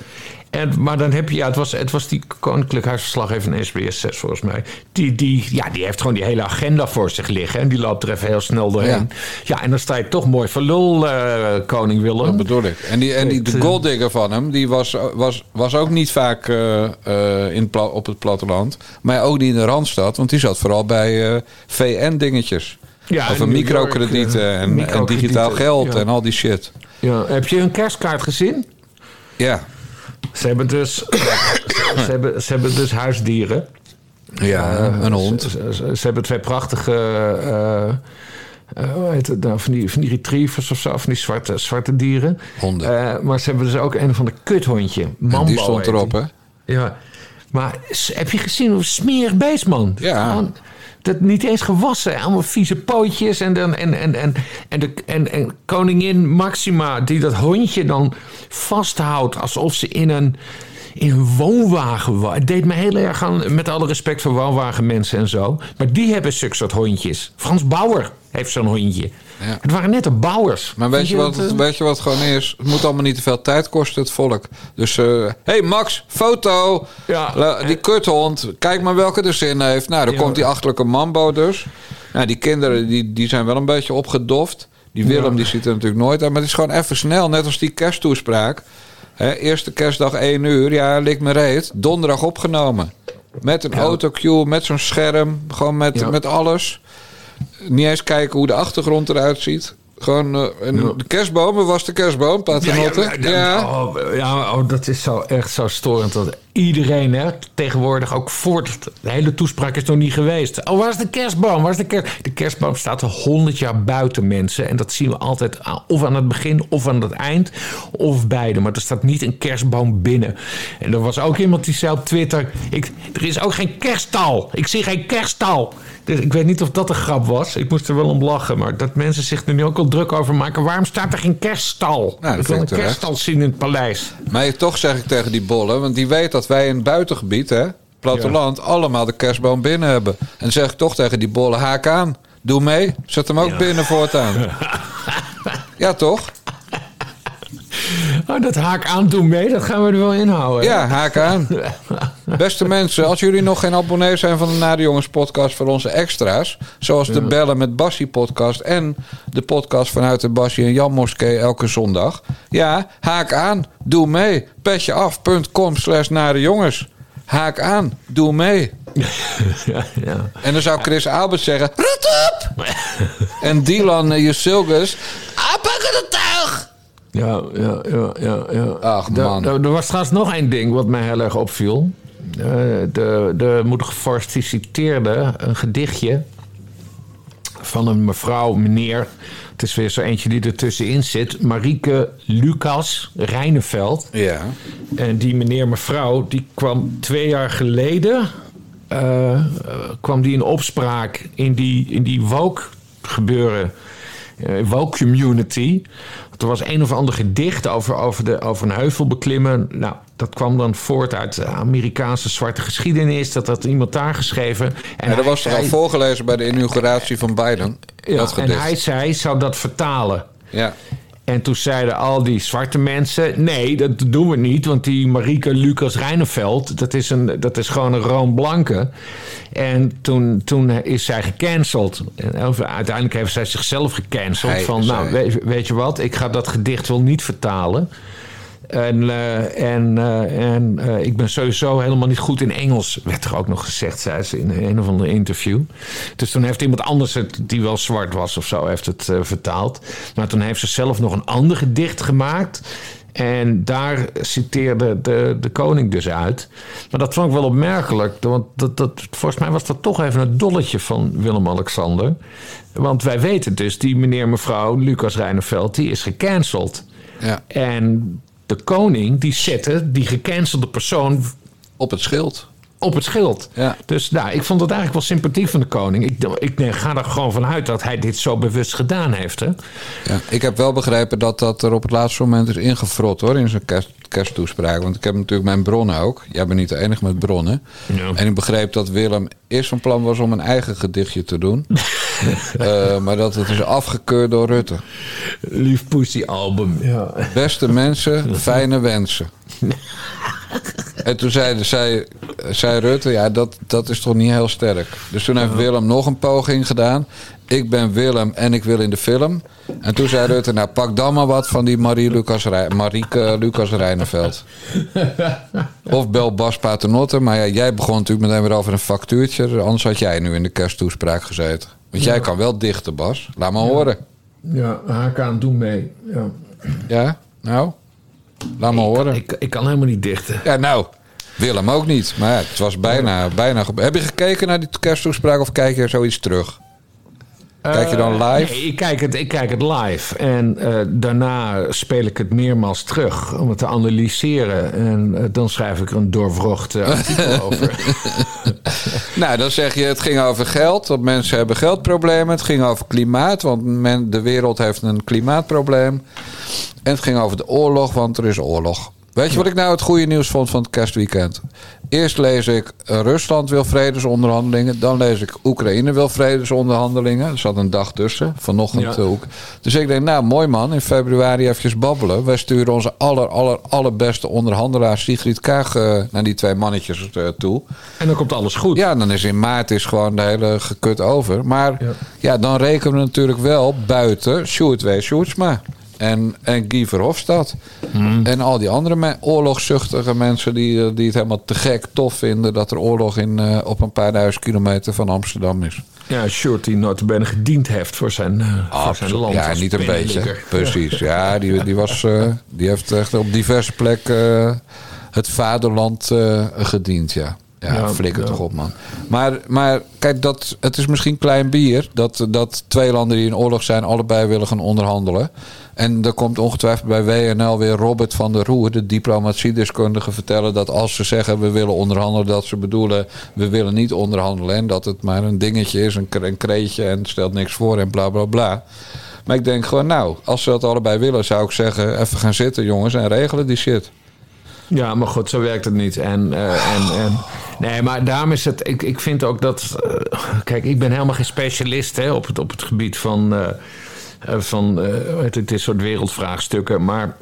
En, maar dan heb je, ja, het was, het was die Koninklijk Huisverslaggever van SBS 6 volgens mij. Die, die, ja, die heeft gewoon die hele agenda voor zich liggen. En die loopt er even heel snel doorheen. Ja, en dan sta je toch mooi voor lul, eh, koning Willem. Dat bedoel ik. En, die, en die, de eh, golddigger van hem, die was, was, was ook niet vaak eh, eh, in op het platteland. Maar ook niet in de Randstad, want die zat vooral bij VN-dingetjes. Ja, New microkredieten en, en microkredieten, digitaal geld ja. en al die shit. Ja. Heb je hun kerstkaart gezien? Ja, Ze hebben dus, ze hebben, ze hebben dus huisdieren. ja een hond. Ze, ze- ze hebben twee prachtige. eh, eh, hoe heet het nou? Van die, van die retrievers of zo, van die zwarte, zwarte dieren. Honden. Eh, maar ze hebben dus ook een van de kuthondje. Mambo En die stond erop, hè? Ja, maar heb je gezien hoe smerig beest, man? Ja. Gewoon dat niet eens gewassen. Allemaal vieze pootjes. En, dan, en, en, en, en, de, en, en koningin Maxima die dat hondje dan vasthoudt... alsof ze in een, in een woonwagen. Het deed me heel erg aan, met alle respect voor woonwagenmensen en zo. Maar die hebben zulke soort hondjes. Frans Bauer heeft zo'n hondje. Ja. Het waren net de Bauers. Maar weet Vind je, wat, het- eh? weet je wat gewoon is? Het moet allemaal niet te veel tijd kosten, het volk. Dus, hé hey Max, foto! Ja. La- die kuthond, kijk maar welke er zin heeft. Nou, dan Ja. komt die achterlijke mambo dus. Nou, die kinderen die, die zijn wel een beetje opgedoft. Die Willem die ziet er natuurlijk nooit uit. Maar het is gewoon even snel, net als die kersttoespraak. Hè, eerste kerstdag 1 uur, ja, lik me reet. Donderdag opgenomen. Met een autocue, met zo'n scherm. Gewoon met, Ja. met alles. Niet eens kijken hoe de achtergrond eruit ziet. Gewoon eh, een, de kerstboom, waar was de kerstboom, paternotte? Ja, ja, Oh, ja oh, dat is zo echt zo storend. Dat iedereen hè, tegenwoordig ook voort... De hele toespraak is nog niet geweest. Oh, waar is de kerstboom? Waar is de, kerst? de kerstboom staat er honderd jaar buiten mensen. En dat zien we altijd of aan het begin of aan het eind. Of beide. Maar er staat niet een kerstboom binnen. En er was ook iemand die zei op Twitter... Ik, er is ook geen kerststal. Ik zie geen kerststal. Dus ik weet niet of dat een grap was. Ik moest er wel om lachen. Maar dat mensen zich er nu ook al druk over maken. Waarom staat er geen kerststal? Nou, ik wil een terecht. kerststal zien in het paleis. Maar toch zeg ik tegen die bollen, want die weet dat wij in het buitengebied, hè, platteland, allemaal de kerstboom binnen hebben. En zeg ik toch tegen die bollen, haak aan, doe mee, zet hem ook binnen voortaan. ja, toch? Oh, dat haak aan doen mee, dat gaan we er wel inhouden. Ja, haak aan. Beste mensen, als jullie nog geen abonnee zijn van de Nade Jongens podcast voor onze extra's, zoals de Bellen met Bassie podcast en de podcast vanuit de Bassie en Jan Moskee elke zondag. Ja, haak aan, doe mee. Petjeaf.com slash Nade Jongens. Haak aan, doe mee. ja, ja. En dan zou Chris Albert zeggen, rot op! en Dylan uh, Jusilgus! Ja, ja, ja, ja. ja. Ach, man. Er, was trouwens nog één ding wat mij heel erg opviel. Eh, de, de moet citeerde een gedichtje van een mevrouw, meneer. Het is weer zo eentje die er tussenin zit. Marieke Lucas Rijneveld. Ja. En die meneer, mevrouw, die kwam twee jaar geleden... eh, eh, kwam die in opspraak in die, in die woke gebeuren... eh, woke community. Er was een of ander gedicht over, over, de, over een heuvel beklimmen. Nou, dat kwam dan voort uit de Amerikaanse zwarte geschiedenis. Dat had iemand daar geschreven. En En dat was toch al voorgelezen bij de inauguratie van Biden? ja, dat en gedicht. hij zei, zou dat vertalen. Ja. En toen zeiden al die zwarte mensen: nee, dat doen we niet. Want die Marieke Lucas Rijneveld, dat is, een, dat is gewoon een room-blanke. En toen, toen is zij gecanceld. En uiteindelijk heeft zij zichzelf gecanceld. Van, nou, weet je wat, ik ga dat gedicht wel niet vertalen. En, eh, en, eh, en eh, ik ben sowieso helemaal niet goed in Engels, werd er ook nog gezegd, zei ze in een of ander interview. Dus toen heeft iemand anders het, die wel zwart was of zo, heeft het vertaald. Maar toen heeft ze zelf nog een ander gedicht gemaakt. En daar citeerde de, de koning dus uit. Maar dat vond ik wel opmerkelijk. Want dat, dat, volgens mij was dat toch even een dolletje van Willem-Alexander. Want wij weten dus, die meneer mevrouw Lucas Rijneveld, die is gecanceld. ja. En de koning die zette die gecancelde persoon Op het schild. op het schild. Ja. Dus nou, ik vond het eigenlijk wel sympathiek van de koning. Ik, ik ga er gewoon vanuit dat hij dit zo bewust gedaan heeft. Hè? Ja. Ik heb wel begrepen dat dat er op het laatste moment is ingefrot hoor, in zijn kerst, kersttoespraak. Want ik heb natuurlijk mijn bronnen ook. Jij bent niet de enige met bronnen. Ja. En ik begreep dat Willem eerst van plan was om een eigen gedichtje te doen. Eh, maar dat het is afgekeurd door Rutte. Lief Pussy album. Ja. Beste mensen, fijne wensen. En toen zei, zei, zei Rutte, ja, dat, dat is toch niet heel sterk. Dus toen heeft Willem nog een poging gedaan. Ik ben Willem en ik wil in de film. En toen zei Rutte, nou pak dan maar wat van die Marie Lucas, Marieke Lucas Rijneveld. Of bel Bas Paternotte. Maar ja, jij begon natuurlijk meteen weer over een factuurtje. Anders had jij nu in de kersttoespraak gezeten. Want jij kan wel dichten, Bas. Laat maar horen. Ja, HK doe mee. Ja. Ja, nou, laat maar horen. Ik, ik kan helemaal niet dichten. Ja, nou, Willem ook niet. Maar ja, het was bijna, bijna... Heb je gekeken naar die kersttoespraak of kijk je zoiets terug? Kijk je dan live? Nee, ik kijk het, ik kijk het live. En eh, daarna speel ik het meermaals terug om het te analyseren. En eh, dan schrijf ik er een doorwrocht eh, artikel over. Nou, dan zeg je het ging over geld. Dat mensen hebben geldproblemen. Het ging over klimaat, want men, de wereld heeft een klimaatprobleem. En het ging over de oorlog, want er is oorlog. Weet je wat ik nou het goede nieuws vond van het kerstweekend? Eerst lees ik eh, Rusland wil vredesonderhandelingen. Dan lees ik Oekraïne wil vredesonderhandelingen. Er zat een dag tussen, vanochtend Ja. ook. Dus ik denk, nou mooi man, in februari eventjes babbelen. Wij sturen onze aller, aller, allerbeste onderhandelaar Sigrid Kaag eh, naar die twee mannetjes eh, toe. En dan komt alles goed. Ja, dan is in maart is gewoon de hele gekut over. Maar ja, Ja. dan rekenen we natuurlijk wel buiten Sjoerd W. Sjoerdsma. En, en Guy Verhofstadt. En al die andere me- oorlogszuchtige mensen die, eh, die het helemaal te gek tof vinden... dat er oorlog in, eh, op een paar duizend kilometer van Amsterdam is. Ja, Short die notabene gediend heeft voor zijn, eh, voor zijn land. Ja, niet een beetje. Precies. Ja, die, die, was, eh, die heeft echt op diverse plekken het vaderland eh, gediend, ja. Ja, Ja, flikker ja. toch op, man. Maar, maar kijk, dat, het is misschien klein bier... Dat, dat twee landen die in oorlog zijn... allebei willen gaan onderhandelen. En er komt ongetwijfeld bij WNL weer Robert van der Roer... de diplomatiedeskundige vertellen... dat als ze zeggen we willen onderhandelen... dat ze bedoelen we willen niet onderhandelen... en dat het maar een dingetje is, een, een kreetje... en stelt niks voor en bla bla bla. Maar ik denk gewoon, nou, als ze dat allebei willen... zou ik zeggen, even gaan zitten jongens en regelen die shit. Ja, maar goed, zo werkt het niet. En, eh, en, en, nee, maar daarom is het. Ik, ik vind ook dat. eh, kijk, ik ben helemaal geen specialist hè, op, het, op het gebied van. eh, van eh, het, is soort wereldvraagstukken. Maar.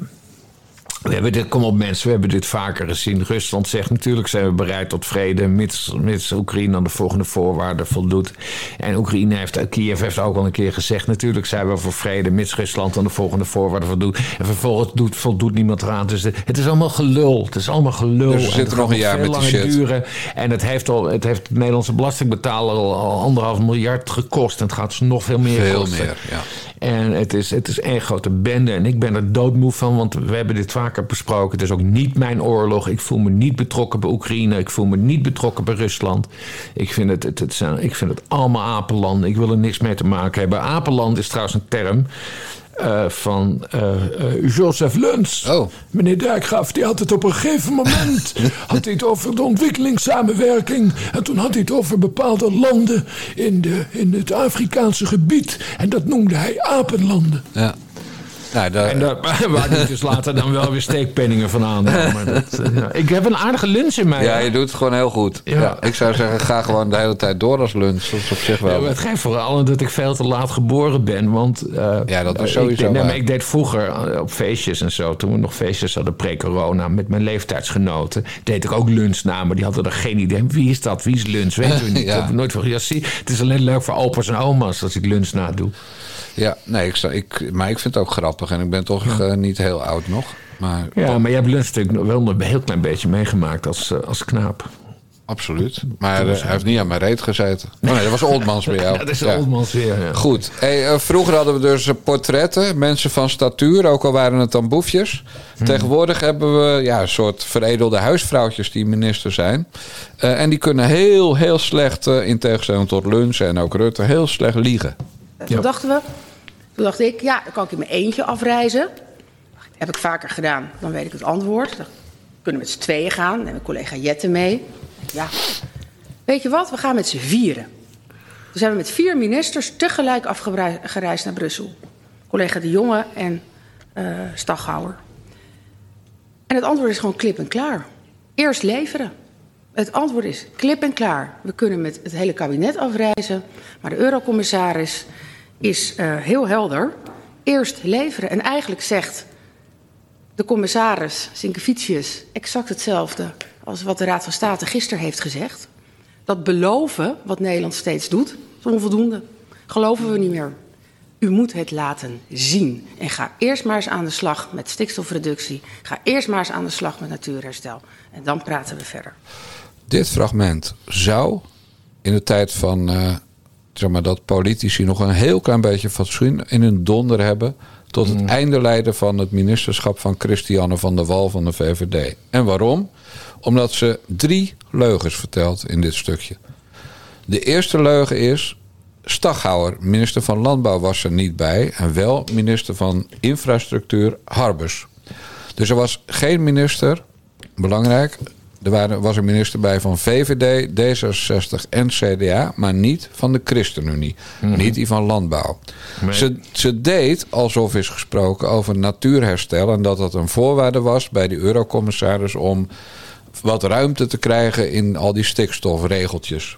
We hebben dit, kom op mensen, we hebben dit vaker gezien. Rusland zegt natuurlijk zijn we bereid tot vrede, mits, mits Oekraïne aan de volgende voorwaarden voldoet. En Oekraïne heeft, Kiev heeft ook al een keer gezegd, natuurlijk zijn we voor vrede, mits Rusland aan de volgende voorwaarden voldoet. En vervolgens doet, voldoet niemand eraan. Dus de- het is allemaal gelul. Het is allemaal gelul. Dus we zitten het nog gaat een jaar veel met langer shit. duren. En het heeft, al, het heeft de Nederlandse belastingbetaler al, al anderhalf miljard gekost. En het gaat ze nog veel meer Veel kosten. meer, ja. En het is, het is één grote bende. En ik ben er doodmoe van, want we hebben dit vaker besproken. Het is ook niet mijn oorlog. Ik voel me niet betrokken bij Oekraïne. Ik voel me niet betrokken bij Rusland. Ik vind het, het, het zijn, ik vind het allemaal apenland. Ik wil er niks mee te maken hebben. Apenland is trouwens een term. Eh, van eh, eh, Joseph Luns. Oh. Meneer Dijkgraaf, die had het op een gegeven moment had hij het over de ontwikkelingssamenwerking. En toen had hij het over bepaalde landen in, de, in het Afrikaanse gebied. En dat noemde hij apenlanden. ja. Nou, daar, En daar, waar dus later dan wel weer steekpenningen van aannam. Maar dat, eh. Ik heb een aardige lunch in mij. ja, je doet het gewoon heel goed. Ja. Ja. ik zou zeggen, ga gewoon de hele tijd door als lunch. Dat is op zich wel. het geeft vooral dat ik veel te laat geboren ben. Want, eh, Ja, dat is ik sowieso deed- nee, maar ik deed vroeger eh, op feestjes en zo. Toen we nog feestjes hadden pre-corona met mijn leeftijdsgenoten. Deed ik ook lunch na, maar die hadden er geen idee. Wie is dat? Wie is lunch? Weten we niet. Ja. Ik heb nooit van ja, zie, Het is alleen leuk voor opa's en oma's als ik lunch na doe. Ja, nee, ik, sta- ik, maar ik vind het ook grappig. En ik ben toch eh, niet heel oud nog. Maar Ja, maar jij hebt lunch natuurlijk wel een heel klein beetje meegemaakt als, eh, als knaap. absoluut. Maar eh, hij heeft niet aan mijn reet gezeten. Oh nee, dat was Oldmans bij jou. Ja, dat is Ja. Oldmans weer. Ja. Goed. Hey, vroeger hadden we dus portretten. Mensen van statuur, ook al waren het dan boefjes. Hmm. Tegenwoordig hebben we ja, een soort veredelde huisvrouwtjes die minister zijn. En die kunnen heel, heel slecht, in tegenstelling tot Luns en ook Rutte, heel slecht liegen. Toen dachten we, toen dacht ik, ja, dan kan ik in mijn eentje afreizen. Heb ik vaker gedaan, dan weet ik het antwoord. Dan kunnen we met z'n tweeën gaan, dan ik collega Jette mee. Ja, weet je wat, we gaan met z'n vieren. Dus zijn we met vier ministers tegelijk afgereisd naar Brussel. Collega De Jonge en eh Staghouwer. En het antwoord is gewoon klip en klaar. Eerst leveren. Het antwoord is klip en klaar. We kunnen met het hele kabinet afreizen, maar de eurocommissaris is eh, heel helder. Eerst leveren. En eigenlijk zegt de commissaris Sinkevicius exact hetzelfde als wat de Raad van State gisteren heeft gezegd. Dat beloven, wat Nederland steeds doet, is onvoldoende. Geloven we niet meer. U moet het laten zien. En ga eerst maar eens aan de slag met stikstofreductie. Ga eerst maar eens aan de slag met natuurherstel. En dan praten we verder. Dit fragment zou in de tijd van uh, zeg maar, dat politici nog een heel klein beetje fatsoen in hun donder hebben. tot het einde leiden van het ministerschap van Christiane van der Wal van de VVD. En waarom? Omdat ze drie leugens vertelt in dit stukje. De eerste leugen is. Staghouwer, minister van Landbouw, was er niet bij. En wel minister van Infrastructuur, Harbers. Dus er was geen minister, belangrijk. Er waren, was een minister bij van VVD, D66 en CDA, maar niet van de ChristenUnie. Niet die van Landbouw. Ze, ze deed alsof is gesproken over natuurherstel en dat dat een voorwaarde was bij de eurocommissaris om wat ruimte te krijgen in al die stikstofregeltjes.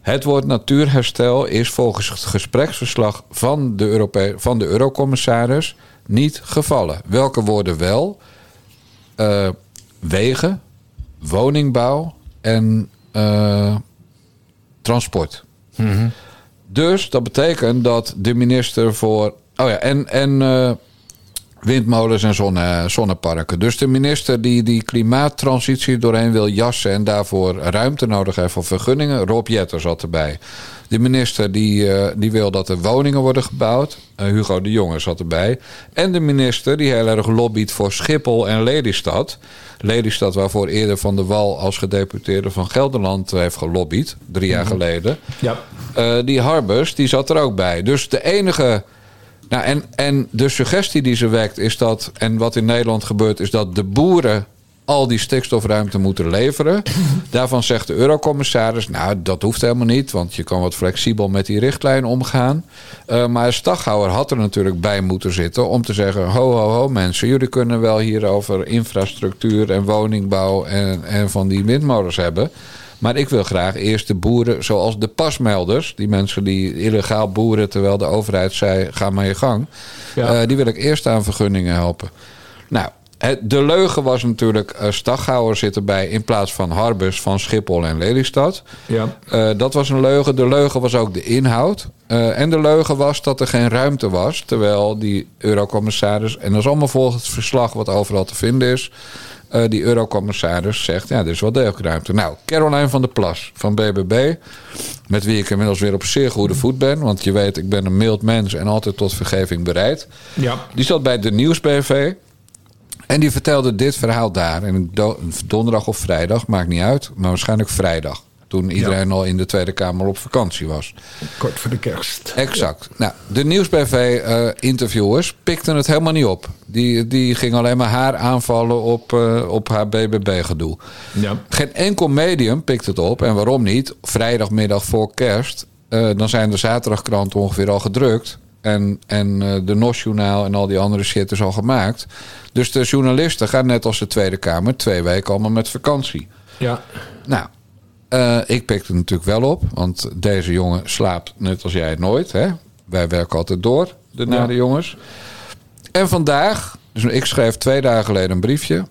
Het woord natuurherstel is volgens het gespreksverslag van de, Europe van de eurocommissaris niet gevallen. Welke woorden wel? Uh, wegen, woningbouw en uh, transport. Mhm. Dus dat betekent dat de minister voor. Oh ja, en, en uh, windmolens en zonne, zonneparken. Dus de minister die die klimaattransitie doorheen wil jassen en daarvoor ruimte nodig heeft voor vergunningen, Rob Jetter zat erbij. De minister die, uh, die wil dat er woningen worden gebouwd, uh, Hugo de Jonge zat erbij. En de minister die heel erg lobbyt voor Schiphol en Lelystad. Lelystad waarvoor eerder Van de Wal als gedeputeerde van Gelderland heeft gelobbyd, drie jaar geleden. Ja. Uh, die Harbers, die zat er ook bij. Dus de enige... Nou, en, en de suggestie die ze wekt is dat... en wat in Nederland gebeurt is dat de boeren... al die stikstofruimte moeten leveren. Daarvan zegt de eurocommissaris... nou, dat hoeft helemaal niet... want je kan wat flexibel met die richtlijn omgaan. Uh, maar Staghouwer had er natuurlijk bij moeten zitten... om te zeggen, ho, ho, ho mensen... jullie kunnen wel hier over infrastructuur en woningbouw... en, en van die windmolens hebben... Maar ik wil graag eerst de boeren, zoals de pasmelders, die mensen die illegaal boeren terwijl de overheid zei: ga maar je gang. Ja. Uh, die wil ik eerst aan vergunningen helpen. Nou, de leugen was natuurlijk: uh, Staghouwer zit erbij in plaats van Harbus van Schiphol en Lelystad. Ja. Uh, dat was een leugen. De leugen was ook de inhoud. en de leugen was dat er geen ruimte was. Terwijl die eurocommissaris, en dat is allemaal volgens het verslag wat overal te vinden is. Uh, die eurocommissaris zegt, ja, er is wel degelijk ruimte. Nou, Caroline van der Plas van BBB, met wie ik inmiddels weer op zeer goede voet ben. Want je weet, ik ben een mild mens en altijd tot vergeving bereid. Ja. Die zat bij de Nieuwsbv. En die vertelde dit verhaal daar. En donderdag of vrijdag, maakt niet uit, maar waarschijnlijk vrijdag. Toen iedereen ja. al in de Tweede Kamer op vakantie was. Kort voor de kerst. Exact. Ja. Nou, de Nieuwsbv-interviewers uh, pikten het helemaal niet op. Die, die gingen alleen maar haar aanvallen op, uh, op haar BBB-gedoe. Ja. Geen enkel medium pikt het op. En waarom niet? Vrijdagmiddag voor kerst. Uh, dan zijn de zaterdagkranten ongeveer al gedrukt. En, en de NOS-journaal en al die andere shit is al gemaakt. Dus de journalisten gaan net als de Tweede Kamer... twee weken allemaal met vakantie. Ja. Nou, uh, ik pik het natuurlijk wel op, want deze jongen slaapt net als jij nooit. Hè? Wij werken altijd door, de ja. nare jongens. En vandaag, dus ik schreef twee dagen geleden een briefje.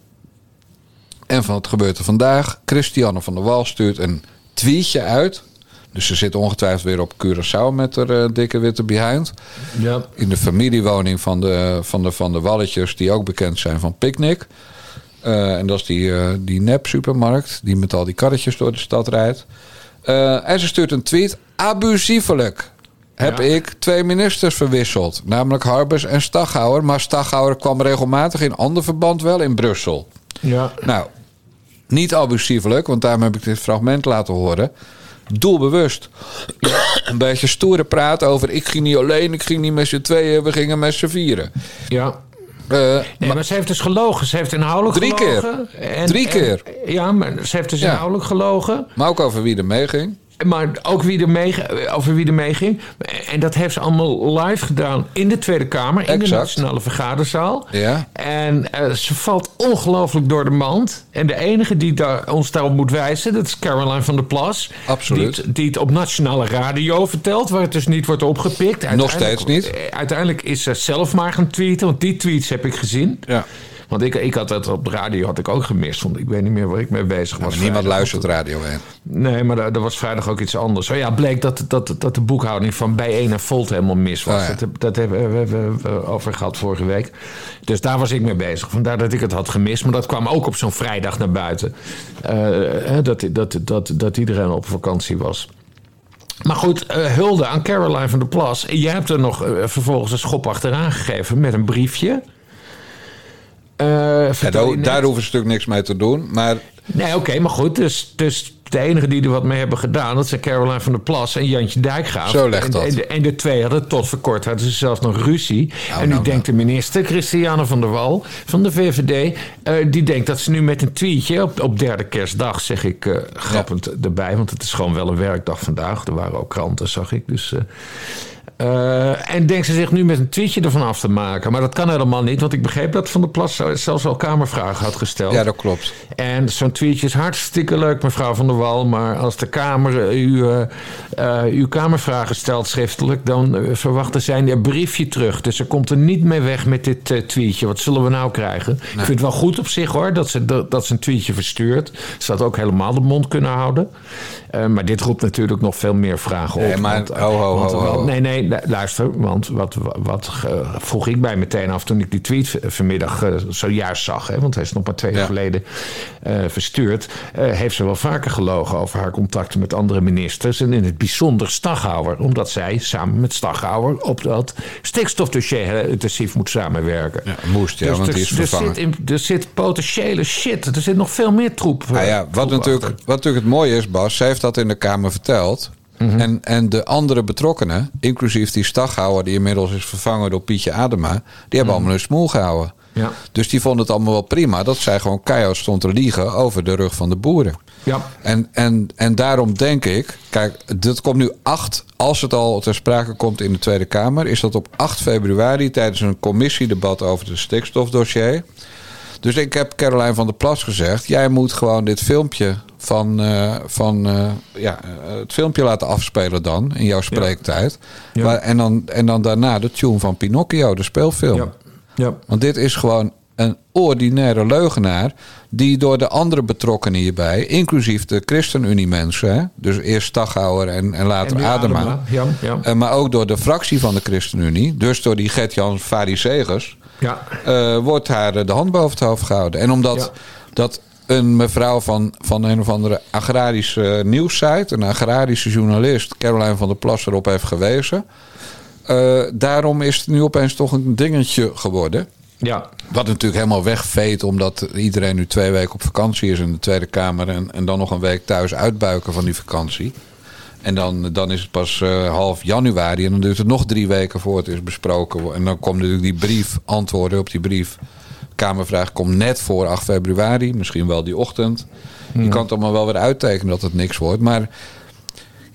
En van het gebeurt er vandaag. Christiane van der Wal stuurt een tweetje uit. Dus ze zit ongetwijfeld weer op Curaçao met haar uh, dikke witte behind. Ja. In de familiewoning van de, van de Van de Walletjes, die ook bekend zijn van Picnic. Uh, en dat is die, uh, die nep-supermarkt die met al die karretjes door de stad rijdt. En ze stuurt een tweet. Abusievelijk heb ja. ik twee ministers verwisseld. Namelijk Harbers en Staghouwer. Maar Staghouwer kwam regelmatig in ander verband wel in Brussel. Ja. Nou, niet abusievelijk, want daarom heb ik dit fragment laten horen. Doelbewust. een beetje stoere praat over... ik ging niet alleen, ik ging niet met z'n tweeën... we gingen met z'n vieren. Ja. Uh, nee, maar, ze heeft dus gelogen. Ze heeft inhoudelijk drie gelogen. Keer. En, drie keer. En, ja, maar ze heeft dus ja. inhoudelijk gelogen. Maar ook over wie er meeging. Maar ook wie er mee, over wie er meeging. En dat heeft ze allemaal live gedaan in de Tweede Kamer. In exact. de Nationale Vergaderzaal. Ja. En uh, ze valt ongelooflijk door de mand. En de enige die daar, ons daarop moet wijzen... dat is Caroline van der Plas. Absoluut. Die, die het op Nationale Radio vertelt... waar het dus niet wordt opgepikt. Nog steeds niet. Uiteindelijk is ze zelf maar gaan tweeten. Want die tweets heb ik gezien. Ja. Want ik, ik had het op de radio had ik ook gemist. Want ik weet niet meer waar ik mee bezig was. Maar niemand luistert radio heen. Nee, maar er, was vrijdag ook iets anders. Oh ja, bleek dat, dat, dat de boekhouding van Bijeen en Volt helemaal mis was. Oh ja. Dat, dat hebben we, we, we- we over gehad vorige week. Dus daar was ik mee bezig. Vandaar dat ik het had gemist. Maar dat kwam ook op zo'n vrijdag naar buiten. Eh, hè, dat, dat, dat, dat iedereen op vakantie was. Maar goed, eh, hulde aan Caroline van der Plas. Jij hebt er nog eh, vervolgens een schop achteraan gegeven met een briefje. Eh, vertel daar, hoeven ze natuurlijk niks mee te doen. Maar Nee, oké, maar goed. Dus, dus de enige die er wat mee hebben gedaan... dat zijn Caroline van der Plas en Jantje Dijkgraaf. Zo legt en, dat. En de, en de twee hadden tot voor kort hadden ze zelfs nog ruzie. en nu nou, denkt de minister, Christiane van der Wal van de VVD... eh, die denkt dat ze nu met een tweetje op, op derde kerstdag... zeg ik eh, grappend erbij, want het is gewoon wel een werkdag vandaag. Er waren ook kranten, zag ik. Dus... eh, en denkt ze zich nu met een tweetje ervan af te maken. Maar dat kan helemaal niet, want ik begreep dat Van der Plas zelfs al Kamervragen had gesteld. ja, dat klopt. En zo'n tweetje is hartstikke leuk, mevrouw Van der Wal. Maar als de Kamer eh, u, eh, uw Kamervragen stelt schriftelijk... dan verwachten zij een briefje terug. Dus ze komt er niet mee weg met dit tweetje. Wat zullen we nou krijgen? Ik vind het wel goed op zich hoor, dat ze, dat, dat ze een tweetje verstuurt. Ze had ook helemaal de mond kunnen houden. Maar dit roept natuurlijk nog veel meer vragen op. Nee, maar Want, ho, ho, want- ho, ho. want- Nee, nee, luister. Want wat, wat vroeg ik mij meteen af toen ik die tweet vanmiddag eh, zojuist zag. Hè, want hij is nog maar twee jaar Ja. geleden eh, verstuurd. eh, heeft ze wel vaker gelogen over haar contacten met andere ministers. En in het bijzonder Staghouwer. Omdat zij samen met Staghouwer op dat stikstofdossier intensief moet samenwerken. Ja, moest, ja, want er, die is er vervangen. zit, in- er zit potentiële shit. Er zit nog veel meer troep. Nou ja, wat natuurlijk, achter. wat natuurlijk het mooie is, Bas, zij heeft dat in de Kamer verteld. Mhm. en, en de andere betrokkenen, inclusief die staghouwer die inmiddels is vervangen door Pietje Adema, die hebben allemaal hun smoel gehouden. Mhm. Ja. Dus die vonden het allemaal wel prima dat zij gewoon keihard stond te liegen over de rug van de boeren. Ja. En, en, en daarom denk ik, kijk, dit komt nu 8, als het al ter sprake komt in de Tweede Kamer, is dat op 8 februari tijdens een commissiedebat over het stikstofdossier. Dus ik heb Caroline van der Plas gezegd: jij moet gewoon dit filmpje van, eh, van eh, ja, eh, het filmpje laten afspelen dan in jouw spreektijd. Ja. Waar- en, dan, en dan daarna de tune van Pinocchio, de speelfilm. Ja. Ja. Want dit is gewoon een ordinaire leugenaar. die door de andere betrokkenen hierbij, inclusief de ChristenUnie-mensen. dus eerst Staghouwer en, en later En Adema. Adema, ja, ja. maar ook door de fractie van de ChristenUnie. dus door die Gert-Jan Farisegers. Ja. eh, wordt haar eh, de hand boven het hoofd gehouden. En omdat Ja. dat een mevrouw van, van een of andere agrarische nieuwssite, een agrarische journalist, Caroline van der Plas, erop heeft gewezen. eh, daarom is het nu opeens toch een dingetje geworden. ja. Wat natuurlijk helemaal wegveet, omdat iedereen nu twee weken op vakantie is in de Tweede Kamer. En, en dan nog een week thuis uitbuiken van die vakantie. En dan, dan is het pas eh, half januari. En dan duurt het nog drie weken voor het is besproken. En dan komt natuurlijk die brief, antwoorden op die brief. Kamervraag komt net voor 8 februari. Misschien wel die ochtend. Je kan het allemaal wel weer uittekenen dat het niks wordt. Maar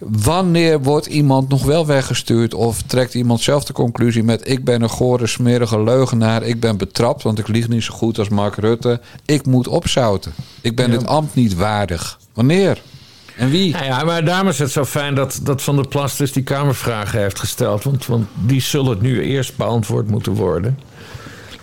wanneer wordt iemand nog wel weggestuurd? Of trekt iemand zelf de conclusie met... ik ben een gore, smerige leugenaar. Ik ben betrapt, want ik lieg niet zo goed als Mark Rutte. Ik moet opzouten. Ik ben dit ambt niet waardig. Wanneer? En wie? Nou ja, maar daarom is het zo fijn dat, dat Van der Plas dus die Kamervragen heeft gesteld. Want, want die zullen nu eerst beantwoord moeten worden.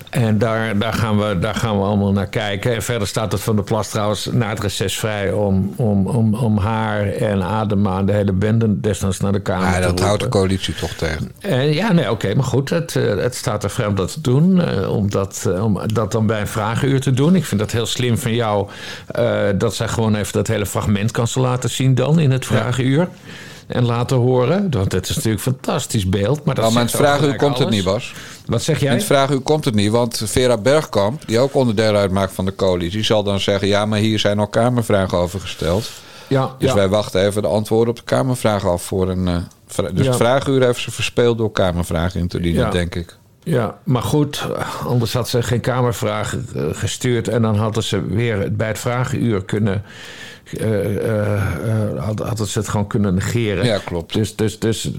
En daar, daar, gaan we, daar gaan we allemaal naar kijken. En verder staat het Van der Plas trouwens na het reces vrij... om, om, om, om haar en Adema, de hele bende, desnoods naar de Kamer Ja, te dat houdt de coalitie toch tegen. Eh, ja, nee, oké, maar goed. Het, eh, het staat er vrij om dat te doen. eh, om, dat, om dat dan bij een vragenuur te doen. Ik vind dat heel slim van jou. dat zij gewoon even dat hele fragment kan ze laten zien dan in het vragenuur. En laten horen. Want het is natuurlijk een fantastisch beeld. Maar, dat Nou, maar in het vraaguur komt het niet, Bas. Wat zeg In jij? het vraaguur komt het niet, want Vera Bergkamp, die ook onderdeel uitmaakt van de coalitie, zal dan zeggen: ja, maar hier zijn al Kamervragen over gesteld. Ja, Dus ja. wij wachten even de antwoorden op de Kamervragen af voor een. eh, dus Ja. het vraaguur heeft ze verspeeld door Kamervragen in te dienen, Ja. denk ik. Ja, maar goed, anders had ze geen Kamervraag eh, gestuurd en dan hadden ze weer bij het vragenuur kunnen. Eh, eh, eh, had- hadden ze het gewoon kunnen negeren. Ja, klopt. Dus, dus, dus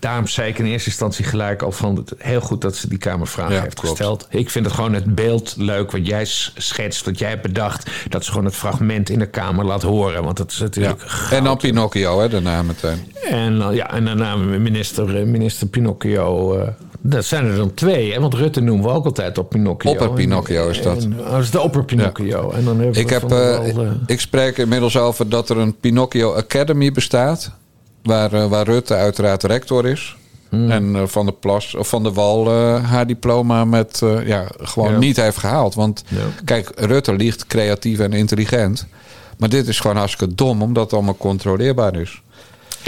daarom zei ik in eerste instantie gelijk al van het, heel goed dat ze die Kamervraag Ja, heeft klopt. gesteld. Ik vind het gewoon het beeld leuk wat jij schetst, wat jij hebt bedacht. Dat ze gewoon het fragment in de Kamer laat horen. Want dat is Ja. natuurlijk. En dan Pinocchio, hè, daarna meteen. En, ja, en daarna minister, minister Pinocchio dat zijn er dan twee. Hè? Want Rutte noemen we ook altijd op Pinocchio. Opper-Pinocchio is dat. En, oh, dat is de opper-Pinocchio. En dan Ik, heb, eh, eh, ik spreek inmiddels over dat er een Pinocchio Academy bestaat. Waar, eh, waar Rutte uiteraard rector is. Hmm. En Van der Plas of Van der Wal haar diploma met ja, gewoon Ja. niet heeft gehaald. Want Ja. kijk, Rutte liegt creatief en intelligent. Maar dit is gewoon hartstikke dom, omdat het allemaal controleerbaar is.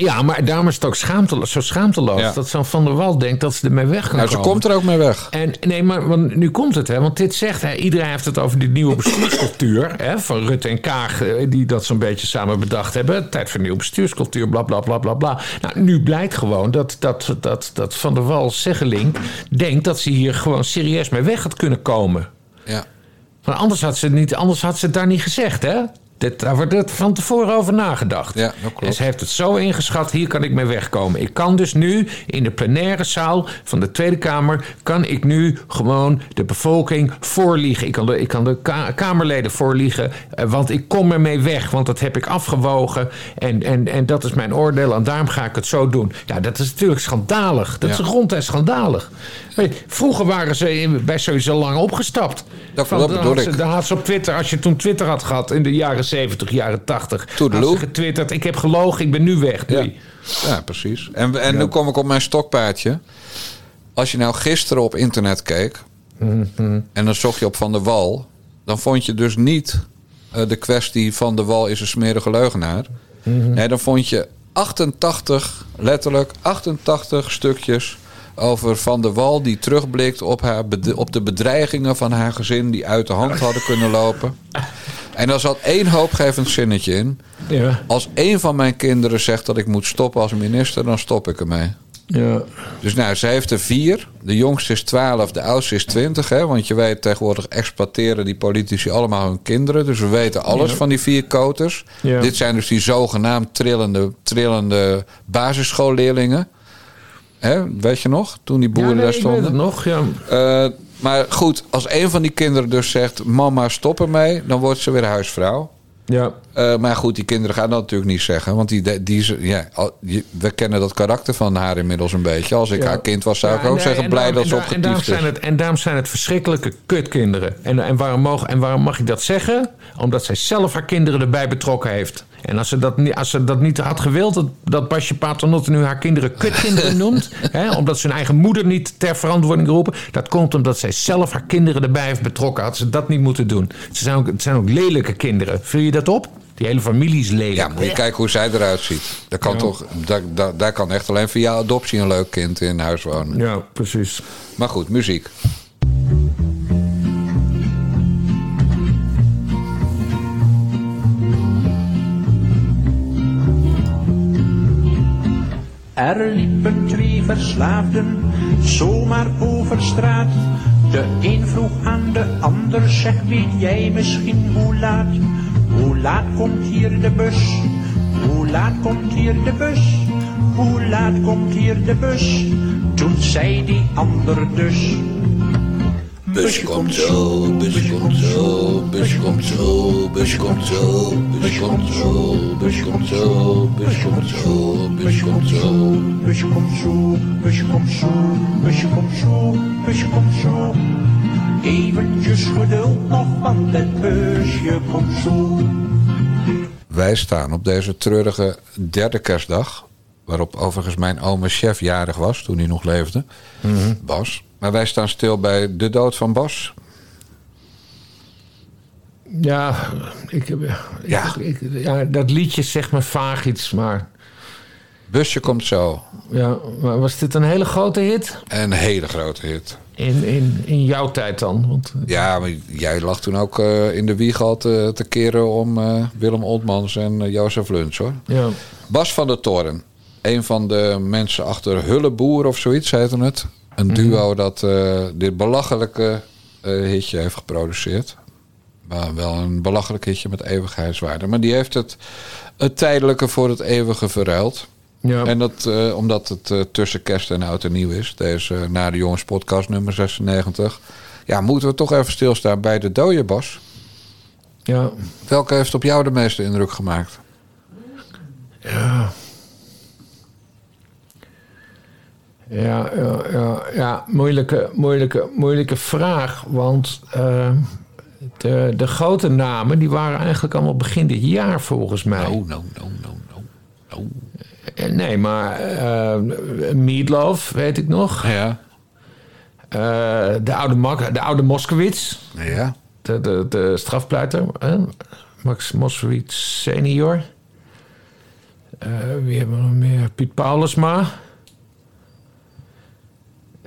Ja, maar daarom is het ook schaamteloos, zo schaamteloos. Ja. Dat zo'n Van der Wal denkt dat ze ermee weg kan Nou, ze komen. komt er ook mee weg. En nee, maar want nu komt het, hè? Want dit zegt hij. Iedereen heeft het over die nieuwe bestuurscultuur. Hè, van Rutte en Kaag, eh, die dat zo'n beetje samen bedacht hebben. Tijd voor nieuwe bestuurscultuur, bla bla bla bla bla. Nou, nu blijkt gewoon dat, dat, dat, dat Van der Wal Zeggeling denkt dat ze hier gewoon serieus mee weg had kunnen komen. Ja. Maar anders had ze, het niet, anders had ze het daar niet gezegd, hè? Dit, daar wordt er van tevoren over nagedacht. Ja, dat klopt. En ze heeft het zo ingeschat, hier kan ik mee wegkomen. Ik kan dus nu in de plenaire zaal van de Tweede Kamer... kan ik nu gewoon de bevolking voorliegen. Ik kan de, ik kan de ka- Kamerleden voorliegen, eh, want ik kom ermee weg. Want dat heb ik afgewogen en, en, en dat is mijn oordeel... en daarom ga ik het zo doen. Ja, dat is natuurlijk schandalig. Dat Ja. is ronduit schandalig. Vroeger waren ze bij sowieso lang opgestapt. Dat- Van, dat dan bedoel had ze- dan had ze op Twitter, als je toen Twitter had gehad in de jaren 70, jaren 80, had Toedeloe. ze getwitterd: Ik heb gelogen, ik ben nu weg. Ja, precies. En, en nu kom ik op mijn stokpaardje. Als je nou gisteren op internet keek... en dan zocht je op Van der Wal... dan vond je dus niet eh, de kwestie Van der Wal is een smerige leugenaar. Nee, dan vond je 88, letterlijk 88 stukjes... over Van der Wal die terugblikt op, haar op de bedreigingen van haar gezin... die uit de hand hadden kunnen lopen. En daar zat één hoopgevend zinnetje in... Ja. Als één van mijn kinderen zegt dat ik moet stoppen als minister, dan stop ik ermee. Ja. Dus nou, ze heeft er vier. De jongste is 12, de oudste is 20. Hè? Want je weet, tegenwoordig exploiteren die politici allemaal hun kinderen. Dus we weten alles Ja. van die vier koters. Ja. Dit zijn dus die zogenaamd trillende, trillende basisschoolleerlingen. Hè? Weet je nog? Toen die boeren Ja, nee, daar ik weet stonden. het nog. Ja. Eh, maar goed, als een van die kinderen dus zegt... mama, stop ermee, dan wordt ze weer huisvrouw. Ja. Eh, maar goed, die kinderen gaan dat natuurlijk niet zeggen. Want die, die, ja, we kennen dat karakter van haar inmiddels een beetje. Als ik Ja. haar kind was, zou ik ook nee, zeggen... en blij daarom- dat ze daar- en daarom opgetiefd zijn is. het En daarom zijn het verschrikkelijke kutkinderen. En, en, waarom mogen, en waarom mag ik dat zeggen? Omdat zij zelf haar kinderen erbij betrokken heeft. En als ze dat, niet- als ze dat niet had gewild, dat, dat Basje Paternotte nu haar kinderen kutkinderen noemt... hè, omdat ze hun eigen moeder niet ter verantwoording roepen... dat komt omdat zij zelf haar kinderen erbij heeft betrokken. Had ze dat niet moeten doen. Ze zijn ook, het zijn ook lelijke kinderen. Vul je dat op? Die hele familie is lelijk. Ja, moet je kijken hoe zij eruit ziet. Daar kan, toch, daar, daar, daar kan echt alleen via adoptie een leuk kind in huis wonen. Ja, precies. Maar goed, muziek. Er liepen twee verslaafden zomaar over straat. De een vroeg aan de ander, zeg weet jij misschien hoe laat? Hoe laat komt hier de bus? Hoe laat komt hier de bus? Hoe laat komt hier de bus? Toen zei die ander dus. Busje komt zo, busje komt zo, busje komt zo, busje komt zo, busje komt zo, busje komt zo, busje komt zo, busje komt zo. Busje komt zo, busje komt zo, busje komt zo, busje komt zo. Eventjes geduld nog, want het busje komt zo. Wij staan op deze treurige derde kerstdag. Waarop overigens mijn oma chef jarig was toen hij nog leefde. Bas. Maar wij staan stil bij de dood van Bas. Ja, ik, heb- Ja. ik, ja, dat liedje zegt me vaag iets, maar, Busje komt zo. ja, maar was dit een hele grote hit? Een hele grote hit. In, in, in jouw tijd dan? Want, Ja, maar jij lag toen ook eh, in de wieg al te, te keren om eh, Willem Oltmans en eh, Jozef Luns hoor. ja. Bas van der Toren. Een van de mensen achter Hulleboer of zoiets heette het. Een duo dat eh, dit belachelijke eh, hitje heeft geproduceerd. Maar wel een belachelijk hitje met eeuwigheidswaarde. Maar die heeft het, het tijdelijke voor het eeuwige verruild. Ja. En dat eh, omdat het tussen kerst en oud en nieuw is. Deze Na de Jongens podcast nummer 96. Ja, moeten we toch even stilstaan bij de dode Bas. ja. Welke heeft op jou de meeste indruk gemaakt? Ja, ja, ja, ja, moeilijke, moeilijke, moeilijke vraag. Want eh, de, de grote namen die waren eigenlijk allemaal begin dit jaar volgens mij. Oh, no, no, no, no. no. Eh, Nee, maar eh Meatloaf, weet ik nog. Ja. Eh, de, oude Mak- de oude Moskowitz, Ja. de, de, de strafpleiter. hè? Max Moskowitz senior. Eh, wie hebben we nog meer? Piet Paulusma.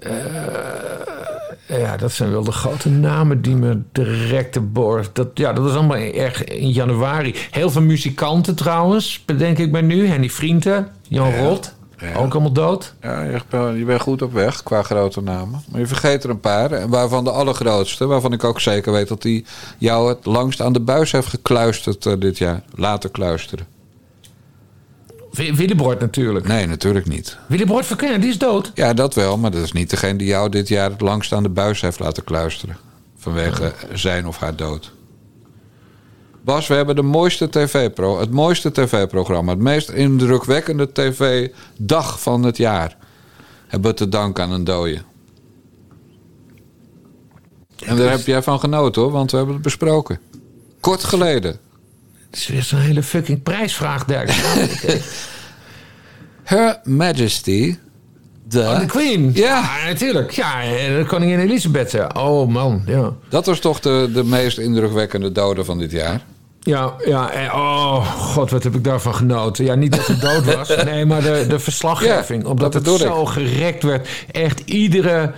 Eh, ja, dat zijn wel de grote namen die me direct te boor. Dat, ja, dat was allemaal erg in januari. Heel veel muzikanten trouwens, bedenk ik me nu. Henny Vrienden, Jan Rot, Ja. ook allemaal dood. Ja, je bent- je bent goed op weg qua grote namen. Maar je vergeet er een paar. En waarvan de allergrootste, waarvan ik ook zeker weet dat die jou het langst aan de buis heeft gekluisterd eh, dit jaar. Laten kluisteren. Willebord natuurlijk. Nee, natuurlijk niet. Willebord verkennen, die is dood. Ja, dat wel, maar dat is niet degene die jou dit jaar het langst aan de buis heeft laten kluisteren. Vanwege zijn of haar dood. Bas, we hebben de mooiste tv-pro, het mooiste tv-programma, het meest indrukwekkende tv-dag van het jaar. Hebben we te danken aan een dode. En daar heb jij van genoten hoor, want we hebben het besproken. Kort geleden. Het is weer zo'n hele fucking prijsvraag, Dirk. Her Majesty. De, Oh, de Queen. Ja. natuurlijk. Ja, de koningin Elisabeth. ja. Oh man, ja. Dat was toch de, de meest indrukwekkende dode van dit jaar. Ja, ja. en- Oh, god, wat heb ik daarvan genoten. Ja, niet dat ze dood was. Nee, maar de, de verslaggeving. Ja, omdat dat het zo gerekt werd. Echt iedere,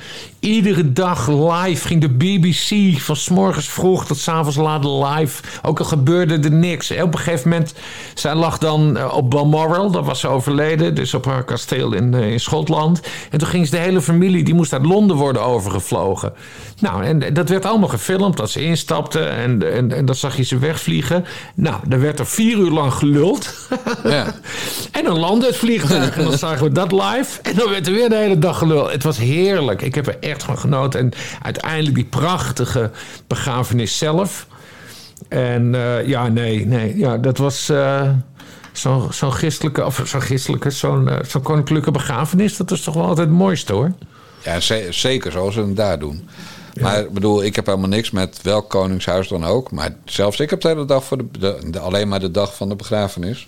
iedere dag live ging de BBC van 's morgens vroeg tot 's avonds laat live. Ook al gebeurde er niks. En op een gegeven moment, zij lag dan eh, op Balmoral. Daar was ze overleden. Dus op haar kasteel in, eh, in Schotland. En toen ging ze de hele familie, die moest uit Londen worden overgevlogen. Nou, en dat werd allemaal gefilmd. Dat ze instapte en, en, en dat zag je ze wegvliegen. Nou, er werd er vier uur lang geluld. Ja. En dan landde het vliegtuig en dan zagen we dat live. En dan werd er weer de hele dag gelul. Het was heerlijk. Ik heb er echt van genoten. En uiteindelijk die prachtige begrafenis zelf. En eh, ja, nee, nee. Ja, dat was eh, zo'n zo'n christelijke, of zo'n christelijke, zo'n eh, zo'n koninklijke begrafenis. Dat is toch wel altijd het mooiste hoor. Ja, ze- zeker zoals ze het daar doen. Maar ik bedoel, ik heb helemaal niks met welk koningshuis dan ook. Maar zelfs ik heb de hele dag voor de, de- de- alleen maar de dag van de begrafenis.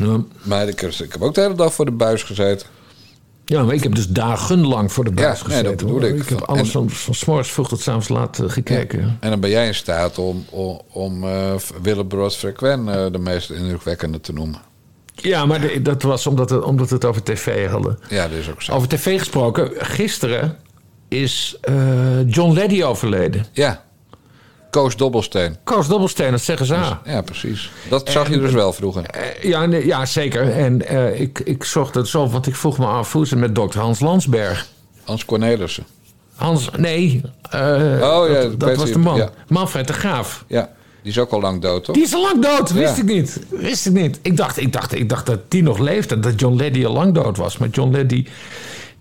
Ja. Maar ik, ik heb ook de hele dag voor de buis gezeten. Ja, maar ik heb dus dagenlang voor de buis Ja, nee, gezeten. dat bedoel hoor. ik. Ik heb alles En- van, van vroeg tot 's avonds laat eh, gekeken. En dan ben jij in staat om, om, om eh Willebrood Frequen eh, de meest indrukwekkende te noemen. Ja, maar de- dat was omdat, het, omdat we het over tv hadden. Ja, dat is ook zo. Over tv gesproken, gisteren is John Leddy overleden. Ja, Koos Dobbelsteen. Koos Dobbelsteen, dat zeggen ze. Ja, precies. Dat zag je dus wel vroeger. Eh, ja, nee, ja, zeker. En eh, ik, ik zocht het zo, want ik vroeg me af hoe het met dokter Hans Landsberg. Hans Cornelissen. Hans, nee, eh, Oh, ja, dat, was de man. ja. Manfred de Graaf. Ja, die is ook al lang dood, toch? Die is al lang dood, wist Ja. ik niet. Wist ik niet. Ik dacht, ik, dacht, ik dacht dat die nog leefde, dat John Leddy al lang dood was. Maar John Leddy,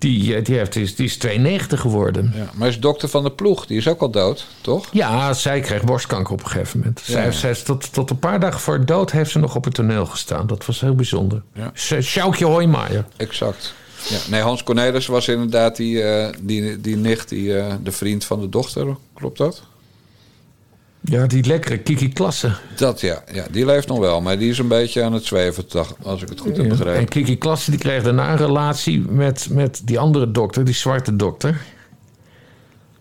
die, eh, die, heeft, die, is, die is 92 geworden. Ja, maar is dokter van de ploeg, die is ook al dood, toch? Ja, zij kreeg borstkanker op een gegeven moment. Ja. Zij, zij is tot, tot een paar dagen voor dood heeft ze nog op het toneel gestaan. Dat was heel bijzonder. Ja. Sjoukje Hoijmaier. Exact. Ja, nee, Hans Cornelissen was inderdaad die, eh, die, die nicht, die, eh, de vriend van de dochter, klopt dat? Ja, die lekkere Kiki Klasse. Dat ja, ja, die leeft nog wel, maar die is een beetje aan het zweven, als ik het goed heb Ja. En begrepen. Kiki Klasse die kreeg daarna een relatie met, met die andere dokter, die zwarte dokter.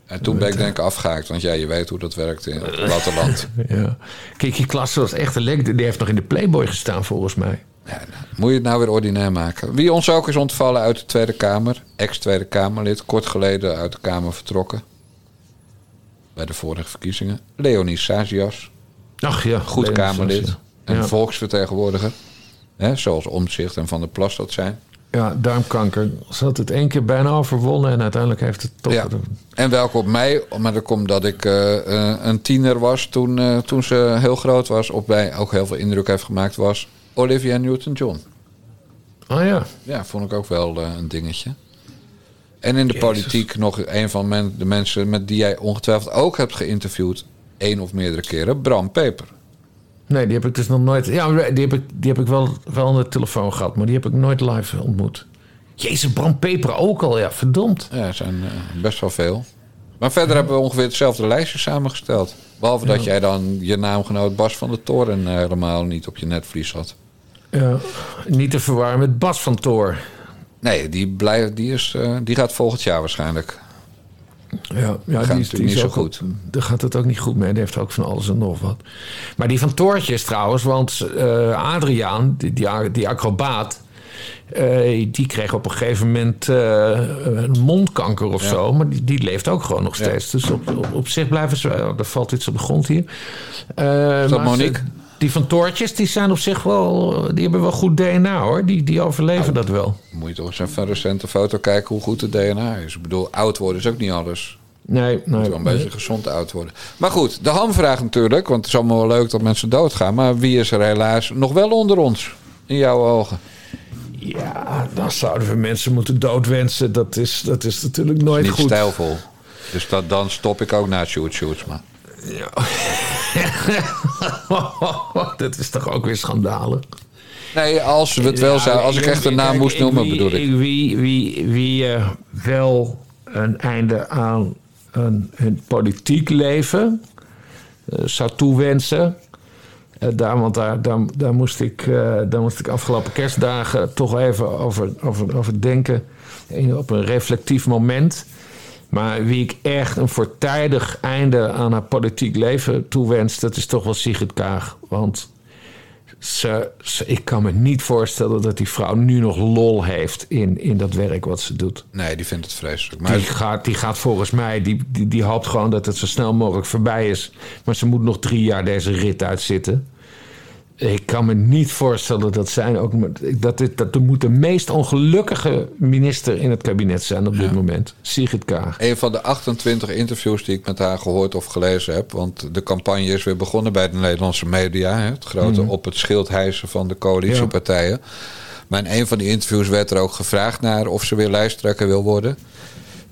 En toen ben ik denk ik afgehaakt, want ja, je weet hoe dat werkt in het platteland. Ja. Kiki Klasse was echt een lek. Die heeft nog in de Playboy gestaan volgens mij. Ja, nou, moet je het nou weer ordinair maken? Wie ons ook is ontvallen uit de Tweede Kamer, ex-Tweede Kamerlid, kort geleden uit de Kamer vertrokken. Bij de vorige verkiezingen. Leonie Sazias, Ach ja. goed Kamerlid en volksvertegenwoordiger. Hè, zoals Omtzigt en Van der Plas dat zijn. ja, darmkanker. Ze had het één keer bijna overwonnen en uiteindelijk heeft het toch... Ja. En welke op mij, maar dat komt dat ik eh, eh, een tiener was toen, eh, toen ze heel groot was. Op mij ook heel veel indruk heeft gemaakt was Olivia Newton-John. Oh ja. Ja, vond ik ook wel een dingetje. En in de Jezus. politiek nog een van men- de mensen met die jij ongetwijfeld ook hebt geïnterviewd. één of meerdere keren, Bram Peper. Nee, die heb ik dus nog nooit... Ja, die heb ik, die heb ik wel, wel aan de telefoon gehad, maar die heb ik nooit live ontmoet. Jezus, Bram Peper ook al, ja, verdomd. Ja, er zijn eh, best wel veel. Maar verder hebben we ongeveer hetzelfde lijstje samengesteld. Behalve dat jij dan je naamgenoot Bas van de Toren eh, helemaal niet op je netvlies had. Ja, niet te verwarren met Bas van Toor. Nee, die, blijft, die, is, eh, die gaat volgend jaar waarschijnlijk. Ja, ja die, is, die niet is zo goed. Daar gaat het ook niet goed mee. Die heeft ook van alles en nog wat. Maar die van Toortjes trouwens, want eh, Adriaan, die, die, die acrobaat... eh, die kreeg op een gegeven moment een mondkanker of Ja. zo. Maar die, die leeft ook gewoon nog Ja. steeds. Dus op, op, op zich blijven ze... oh, er valt iets op de grond hier. Is dat ze- Monique? Die van Toortjes, die zijn op zich wel... Die hebben wel goed DNA hoor. Die, die overleven dat wel. Moet je toch eens even een recente foto kijken hoe goed het DNA is. Ik bedoel, oud worden is ook niet alles. Nee, Je moet nee. wel een beetje gezond oud worden. Maar goed, de hamvraag natuurlijk. Want het is allemaal wel leuk dat mensen doodgaan. Maar wie is er helaas nog wel onder ons? In jouw ogen. Ja, dan zouden we mensen moeten doodwensen. Dat is, dat is natuurlijk nooit Niet goed. stijlvol. Dus dat, dan stop ik ook na Sjoerd Sjoerdsma. dat is toch ook weer schandalig. Nee, als we het wel zou, als ik echt een naam moest noemen, bedoel ik. Wie, wie, wie eh, wel een einde aan een, hun politiek leven eh, zou toewensen. eh, daar, want daar, daar, daar, moest ik, daar moest ik afgelopen kerstdagen toch even over, over, over denken. In- Op een reflectief moment. Maar wie ik echt een voortijdig einde aan haar politiek leven toewens, dat is toch wel Sigrid Kaag. Want ze, ze- ik kan me niet voorstellen dat die vrouw nu nog lol heeft in, in dat werk wat ze doet. Nee, die vindt het vreselijk. Maar Die gaat, die gaat volgens mij, die, die, die hoopt gewoon dat het zo snel mogelijk voorbij is. Maar ze moet nog drie jaar deze rit uitzitten. Ik kan me niet voorstellen dat zij ook. Dat, dit, dat moet de meest ongelukkige minister in het kabinet zijn op dit moment. Sigrid Kaag. een van de 28 interviews die ik met haar gehoord of gelezen heb. Want de campagne is weer begonnen bij de Nederlandse media. Het grote op het schild hijsen van de coalitiepartijen. Maar in een van die interviews werd er ook gevraagd naar of ze weer lijsttrekker wil worden.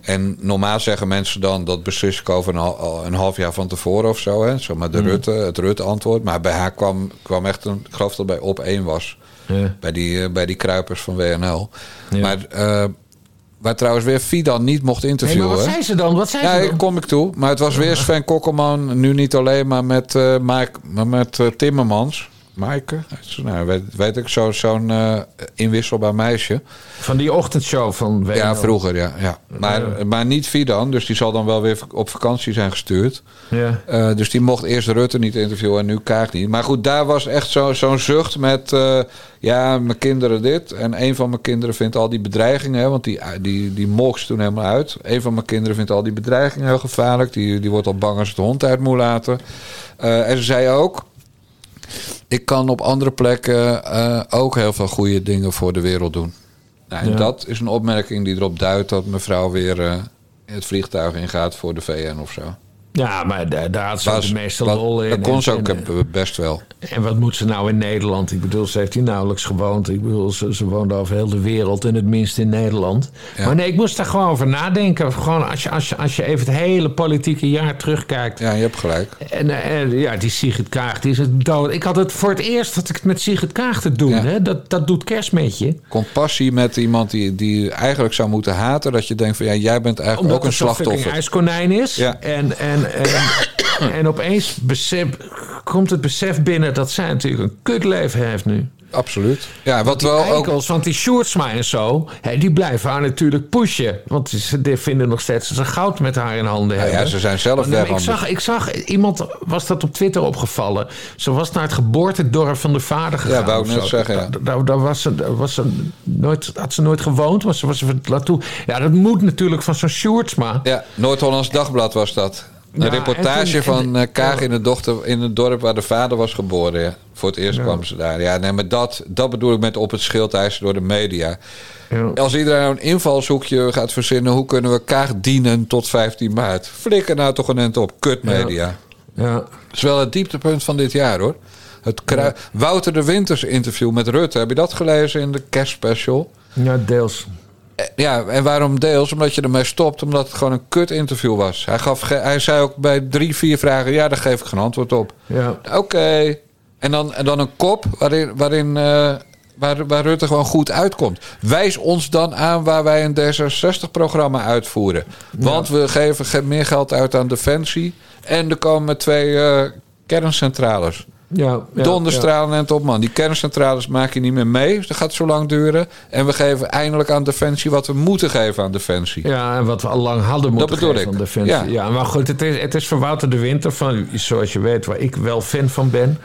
En normaal zeggen mensen dan dat beslis ik over een, een half jaar van tevoren of zo. Hè? Zeg maar de Rutte, het Rutte-antwoord. Maar bij haar kwam, kwam echt een, ik geloof dat bij op één was. Ja. Bij, die, eh, bij die kruipers van WNL. Ja. Maar eh, waar trouwens weer Fidan niet mocht Nee, interviewen. maar wat zei ze dan? Wat zei Ja, ze dan? kom ik toe. Maar het was weer Sven Kokkelman. Nu niet alleen, maar met, eh Mike, maar met Timmermans. Maaike? Nou, weet, weet ik, zo- zo'n eh, inwisselbaar meisje. Van die ochtendshow van WNL. Ja, vroeger, ja. ja. Maar, maar niet Fidan, dus die zal dan wel weer op vakantie zijn gestuurd. Ja. Eh, dus die mocht eerst Rutte niet interviewen en nu Kaag niet. Maar goed, daar was echt zo- zo'n zucht met... eh, ja, mijn kinderen dit. En een van mijn kinderen vindt al die bedreigingen... hè, want die, die, die molk ze toen helemaal uit. Een van mijn kinderen vindt al die bedreigingen heel gevaarlijk. Die, die wordt al bang als het de hond uit moet laten. En ze zei ook... Ik kan op andere plekken eh, ook heel veel goede dingen voor de wereld doen. Nou, en Ja. dat is een opmerking die erop duidt dat mevrouw weer eh, het vliegtuig ingaat voor de VN of zo. Ja, maar daar, daar had ze Was- de meeste wat- lol in. Dat kon En- ze ook en- eh, best wel. En wat moet ze nou in Nederland? Ik bedoel, ze heeft hier nauwelijks gewoond. Ik bedoel, ze, ze woonde over heel de wereld en het minst in Nederland. Ja. Maar nee, ik moest daar gewoon over nadenken. Gewoon als je, als je, als je even het hele politieke jaar terugkijkt. Ja, je hebt gelijk. En, eh, en ja, die Sigrid Kaag, die is het dood. Ik had het voor het eerst dat ik het met Sigrid Kaag te doen. Ja. Hè? Dat, dat doet kerst met je. Compassie met iemand die, die eigenlijk zou moeten haten. Dat je denkt van ja, jij bent eigenlijk Omdat ook een het zo'n fucking slachtoffer. ijskonijn is. Ja. En, en, en, en opeens besef, komt het besef binnen dat zij natuurlijk een kutleven heeft nu. Absoluut. Ja, wat wel ook. eikels, want die Sjoerdsma en zo, hè, die blijven haar natuurlijk pushen. Want ze vinden nog steeds dat ze goud met haar in handen Nou ja, hebben. ze zijn zelf weg ik, zag, ik zag, iemand was dat op Twitter opgevallen. Ze was naar het geboortedorp van de vader gegaan. wou ik net zeggen, ja. Daar, daar, daar was ze, daar was ze nooit, had ze nooit gewoond, was ze, was ze naartoe. Ja, dat moet natuurlijk van zo'n Sjoerdsma. Ja, Noord-Hollands Dagblad was dat. Een Ja, reportage toen- van eh, Kaag in het, dochter, in het dorp waar de vader was geboren. Ja. Voor het eerst kwam ze daar. Ja, nee, maar dat, dat bedoel ik met op het schild eisen door de media. Ja. Als iedereen nou een invalshoekje gaat verzinnen... hoe kunnen we Kaag dienen tot 15 maart? Flikker nou toch een end op, kutmedia. Ja. Dat is wel het dieptepunt van dit jaar, hoor. Het Wouter de Winters interview met Rutte. Heb je dat gelezen in de kerstspecial? ja, deels. Ja, en waarom deels? Omdat je ermee stopt, omdat het gewoon een kut interview was. Hij, gaf hij zei ook bij drie, vier vragen: ja, daar geef ik geen antwoord op. Ja. Oké. En, dan, en dan een kop waarin, waarin eh, Waar, waar Rutte gewoon goed uitkomt. Wijs ons dan aan waar wij een D66-programma uitvoeren. Want we geven ge- meer geld uit aan defensie. En er komen twee eh, kerncentrales. Ja, ja, Donderstralen en Topman. Die kerncentrales maak je niet meer mee. Dus dat gaat zo lang duren. En we geven eindelijk aan Defensie wat we moeten geven aan Defensie. Ja, en wat we al lang hadden moeten geven ik. aan Defensie. Ja. Ja. maar goed, het is, het is voor Wouter de Winter, van, zoals je weet, waar ik wel fan van ben.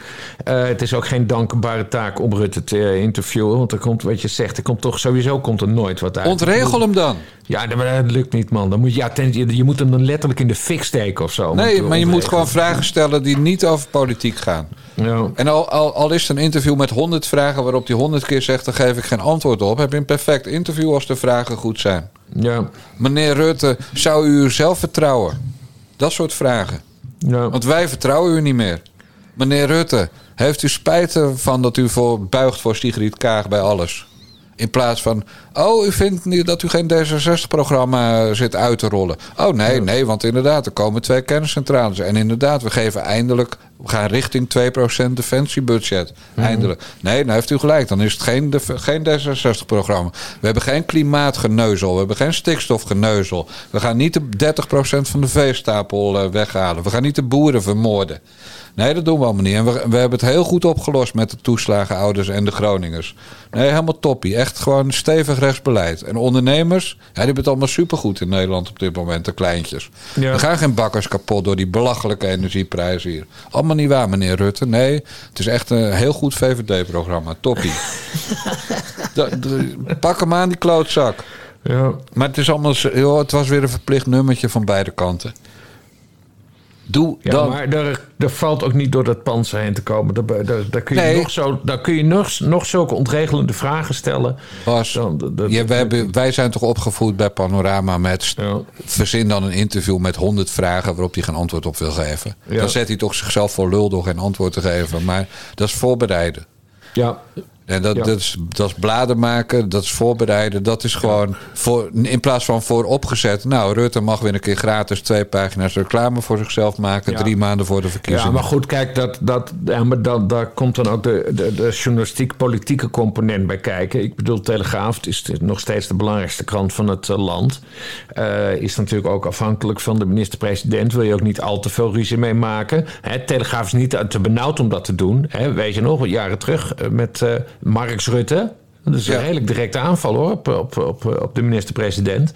Eh, het is ook geen dankbare taak om Rutte te interviewen. Want er komt, wat je zegt, er komt toch sowieso komt er nooit wat uit. Ontregel hem dan. Ja, maar dat lukt niet, man. Dan moet, je- ja, ten, je, je moet hem dan letterlijk in de fik steken of zo. Nee, maar je moet gewoon vragen stellen die niet over politiek gaan. Ja. En al, al, al is het een interview met 100 vragen waarop hij 100 keer zegt: dan geef ik geen antwoord op. Heb je een perfect interview als de vragen goed zijn. Ja, Meneer Rutte, zou u zelf vertrouwen? Dat soort vragen. ja. Want wij vertrouwen u niet meer. Meneer Rutte, heeft u spijt ervan dat u voor, buigt voor Sigrid Kaag bij alles? In plaats van, oh, u vindt niet dat u geen D66-programma zit uit te rollen. Oh nee, nee, want inderdaad, er komen twee kerncentrales. En inderdaad, we geven eindelijk, we gaan richting 2% defensiebudget. Eindelijk. Nee, dan heeft u gelijk, dan is het geen, geen D66-programma. We hebben geen klimaatgeneuzel, we hebben geen stikstofgeneuzel. We gaan niet de 30% van de veestapel eh, weghalen. We gaan niet de boeren vermoorden. Nee, dat doen we allemaal niet. En we, we hebben het heel goed opgelost met de toeslagenouders en de Groningers. Nee, helemaal toppie. Echt gewoon stevig rechtsbeleid. En ondernemers, ja, die hebben het allemaal supergoed in Nederland op dit moment, de kleintjes. Ja. Er gaan geen bakkers kapot door die belachelijke energieprijzen hier. Allemaal niet waar, meneer Rutte. Nee, het is echt een heel goed VVD-programma. Toppie. Pak hem aan, die klootzak. ja. Maar het is allemaal, joh, het was weer een verplicht nummertje van beide kanten. Doe Ja, dan. maar er, valt ook niet door dat panzer heen te komen. Daar, daar, daar kun je, Nee. nog, zo, daar kun je nog, nog zulke ontregelende vragen stellen. Bas, Dan- dat- dat- ja, wij, hebben- wij zijn toch opgevoed bij Panorama met... Ja. verzin dan een interview met honderd vragen... waarop hij geen antwoord op wil geven. Dan zet hij toch zichzelf voor lul door geen antwoord te geven. Maar dat is voorbereiden. Ja, En dat, Ja. dat, is, dat is bladen maken, dat is voorbereiden. Dat is gewoon voor, in plaats van vooropgezet. Nou, Rutte mag weer een keer gratis twee pagina's reclame voor zichzelf maken. Ja. Drie maanden voor de ja, verkiezingen. maar goed, kijk, dat, dat, ja, maar dat, daar komt dan ook de, de, de journalistiek-politieke component bij kijken. Ik bedoel, Telegraaf het is nog steeds de belangrijkste krant van het eh, land. Eh, is natuurlijk ook afhankelijk van de minister-president. Wil je ook niet al te veel ruzie mee maken. Hè, Telegraaf is niet te benauwd om dat te doen. Hè. Weet je nog, jaren terug eh, met Marx Rutte. Dat is een redelijk directe aanval hoor, op, op, op, op de minister-president.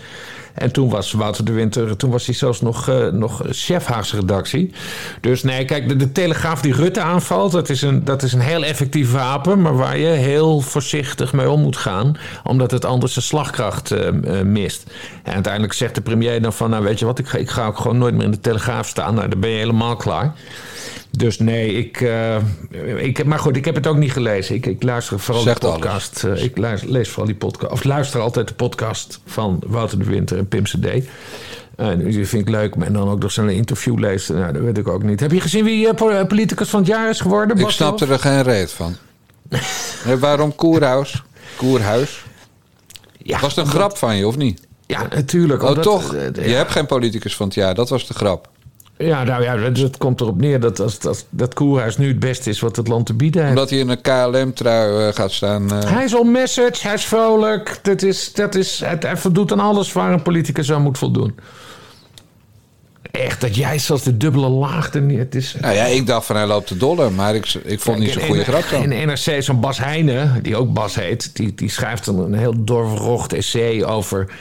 En toen was Wouter de Winter, toen was hij zelfs nog, eh, nog chef Haagse redactie. Dus nee, kijk, de, de telegraaf die Rutte aanvalt, dat is, een, dat is een heel effectief wapen, maar waar je heel voorzichtig mee om moet gaan, omdat het anders de slagkracht eh, eh, mist. En uiteindelijk zegt de premier dan van, nou weet je wat, ik ga, ik ga ook gewoon nooit meer in de telegraaf staan. Nou, dan ben je helemaal klaar. Dus nee, ik, ik heb, maar goed, ik heb het ook niet gelezen. Ik, ik luister vooral de podcast. ik luister, lees vooral die podcast. Of luister altijd de podcast van Wouter de Winter en Pim CD. En die vind ik leuk. En dan ook nog zo'n interview lezen. Nou, dat weet ik ook niet. Heb je gezien wie eh, po- eh, politicus van het jaar is geworden? Ik snapte Wolf? er geen reet van. Waarom Koerhuis? Koerhuis? Ja, Was het een grap van je, of niet? Ja, natuurlijk. Oh, omdat, toch? eh, Je ja. hebt geen politicus van het jaar. Dat was de grap. Ja, nou ja, dat, dat komt erop neer dat, als, als, dat Koerhuis nu het beste is wat het land te bieden heeft. Omdat hij in een KLM-trui eh, gaat staan. eh. Hij is on message, hij is vrolijk. Dat is, dat is, hij, hij voldoet aan alles waar een politicus aan moet voldoen. Echt, dat jij zelfs de dubbele laag er niet... Het is, Nou ja, ik dacht van hij loopt de dollar. Maar ik, ik vond niet zo'n goede grap dan. In NRC, zo'n Bas Heijnen, die ook Bas heet... die, die schrijft dan een heel doorverrocht essay over...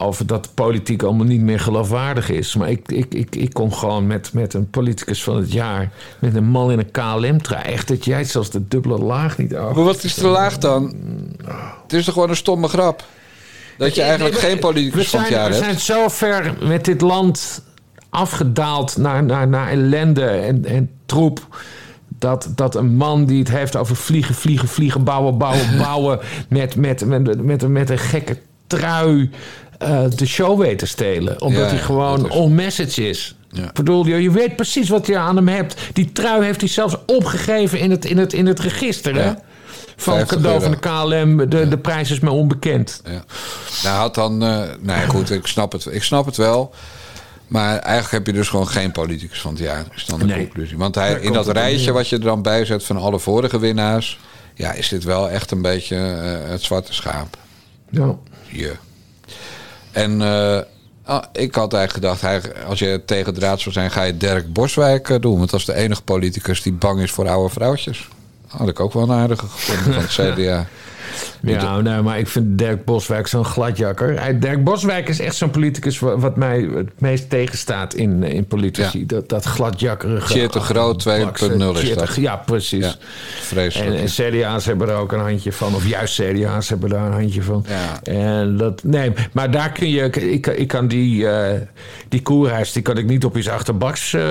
over dat de politiek allemaal niet meer geloofwaardig is. Maar ik, ik, ik, ik kom gewoon met, met een politicus van het jaar... met een man in een KLM-trui. Echt, dat jij zelfs de dubbele laag niet af. Maar wat is te laag dan? Het is toch gewoon een stomme grap? Dat je eigenlijk Nee, we- geen politicus we van het jaar We hebt. zijn zo ver met dit land afgedaald naar, naar, naar ellende en, en troep. Dat, dat een man die het heeft over vliegen, vliegen, vliegen, bouwen, bouwen, bouwen. Met, met, met, met, met een gekke trui eh, de show weet te stelen. Omdat Ja, hij gewoon on-message is. Ja. Ik bedoel, je, je weet precies wat je aan hem hebt. Die trui heeft hij zelfs opgegeven in het, in het, in het register. Hè? Van 50 cadeau van de. KLM. De, de prijs is me onbekend. Ja. Nou, had dan. eh nee, goed, ik snap, het, ik snap het wel. Maar eigenlijk heb je dus gewoon geen politicus van het jaar. Is dan de Nee. conclusie. Want hij, Daar in dat rijtje wat je er dan bij zet van alle vorige winnaars. Ja, is dit wel echt een beetje eh, het zwarte schaap. Ja. En eh, ah, ik had eigenlijk gedacht, hij, als je tegen draad zou zijn, ga je Dirk Boswijk eh, doen. Want dat is de enige politicus die bang is voor oude vrouwtjes. Had ik ook wel een aardige gevonden van het CDA. Ja, nee, maar ik vind Dirk Boswijk zo'n gladjakker. Hij- Dirk Boswijk is echt zo'n politicus wa- wat mij het meest tegenstaat in, in politici. Ja. Dat, dat gladjakkerige... Tjeerd de Groot 2.0 is Tjeerd de- dat. Ja, precies. Ja, vreselijk. En, en CDA's hebben er ook een handje van. Of juist CDA's hebben daar een handje van. Ja. En dat, nee, maar daar kun je... Ik, ik kan die, eh die koerhuis, die kan ik niet op iets achterbaks eh,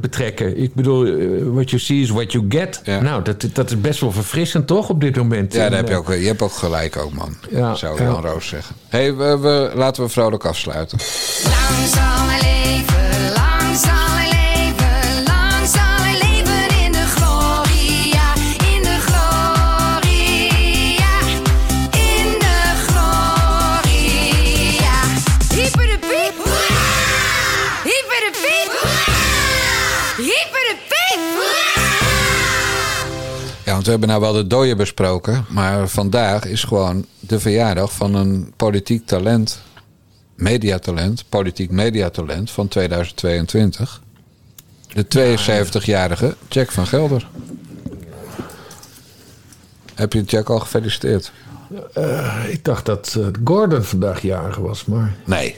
betrekken. Ik bedoel, eh, what you see is what you get. Nou, dat, dat is best wel verfrissend toch op dit moment. Ja, daar heb je, eh, ook, hebt ook gelijk ook, man. Ja, zou ja. Jan Roos zeggen. hey, we, we- laten we vrolijk afsluiten. Lang zal hij leven, lang zal we hebben nou wel de dooien besproken. Maar vandaag is gewoon de verjaardag van een politiek talent. Mediatalent. Politiek mediatalent van 2022. De 72-jarige Jack van Gelder. Heb je Jack al gefeliciteerd? Ik dacht dat eh, Gordon vandaag jarig was, maar... Nee.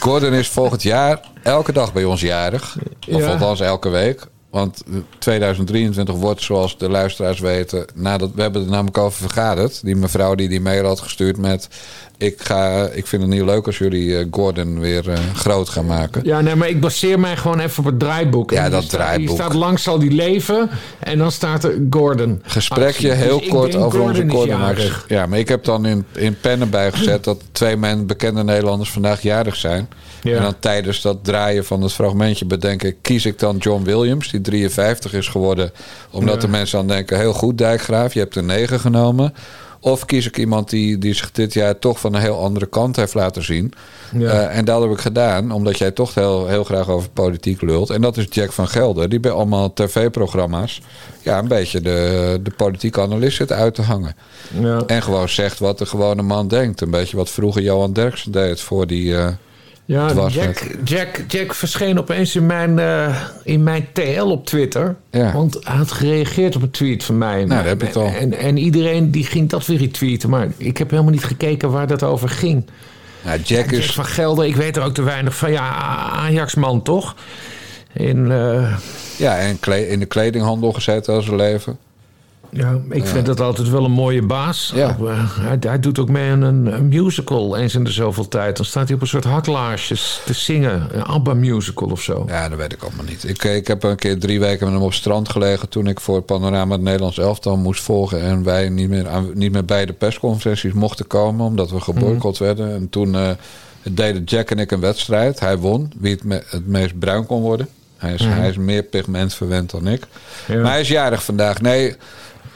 Gordon is volgend jaar elke dag bij ons jarig. Of Ja. althans elke week. Want 2023 wordt, zoals de luisteraars weten... Nadat, we hebben er namelijk over vergaderd. Die mevrouw die die mail had gestuurd met... Ik, ga, ik vind het niet leuk als jullie eh, Gordon weer eh, groot gaan maken. Ja, nee, maar ik baseer mij gewoon even op het draaiboek. Ja, En dat staat- draaiboek. Hier staat lang zal die leven en dan staat er Gordon. Gesprekje actie. heel Dus kort over onze Gordon actie. Ja, maar ik heb dan in, in pennen bijgezet dat twee men, bekende Nederlanders vandaag jarig zijn. Ja. En dan tijdens dat draaien van het fragmentje bedenken... kies ik dan John Williams, die 53 is geworden... omdat Ja. de mensen dan denken... heel goed Dijkgraaf, je hebt een 9 genomen... Of kies ik iemand die, die zich dit jaar toch van een heel andere kant heeft laten zien. Ja. Eh, en dat heb ik gedaan, omdat jij toch heel, heel graag over politiek lult. En dat is Jack van Gelder, die bij allemaal tv-programma's... ja, een beetje de, de politieke analist zit uit te hangen. Ja. En gewoon zegt wat de gewone man denkt. Een beetje wat vroeger Johan Derksen deed voor die... eh, Ja, Jack, Jack, Jack verscheen opeens in mijn, eh, in mijn TL op Twitter. Ja. Want hij had gereageerd op een tweet van mij. daar heb al. En, en iedereen die ging dat weer retweeten. Maar ik heb helemaal niet gekeken waar dat over ging. nou, Jack Jack is... van Gelder, ik weet er ook te weinig van. Ja, Ajax-man toch? In, eh, Ja, en in de kledinghandel gezeten als zijn leven. Ja, ik vind dat altijd wel een mooie baas. Ja. Eh, hij, hij doet ook mee aan een, een musical eens in de zoveel tijd. Dan staat hij op een soort haklaarsjes te zingen. Een ABBA-musical of zo. Ja, dat weet ik allemaal niet. Ik, ik heb een keer drie weken met hem op het strand gelegen... toen ik voor panorama het Nederlands elftal moest volgen... en wij niet meer, aan, niet meer bij de persconferenties mochten komen... omdat we geboycott werden. En toen eh, deden Jack en ik een wedstrijd. Hij won, wie het, me- het meest bruin kon worden. Hij is, hij is meer pigmentverwend dan ik. Ja. Maar hij is jarig vandaag. Nee,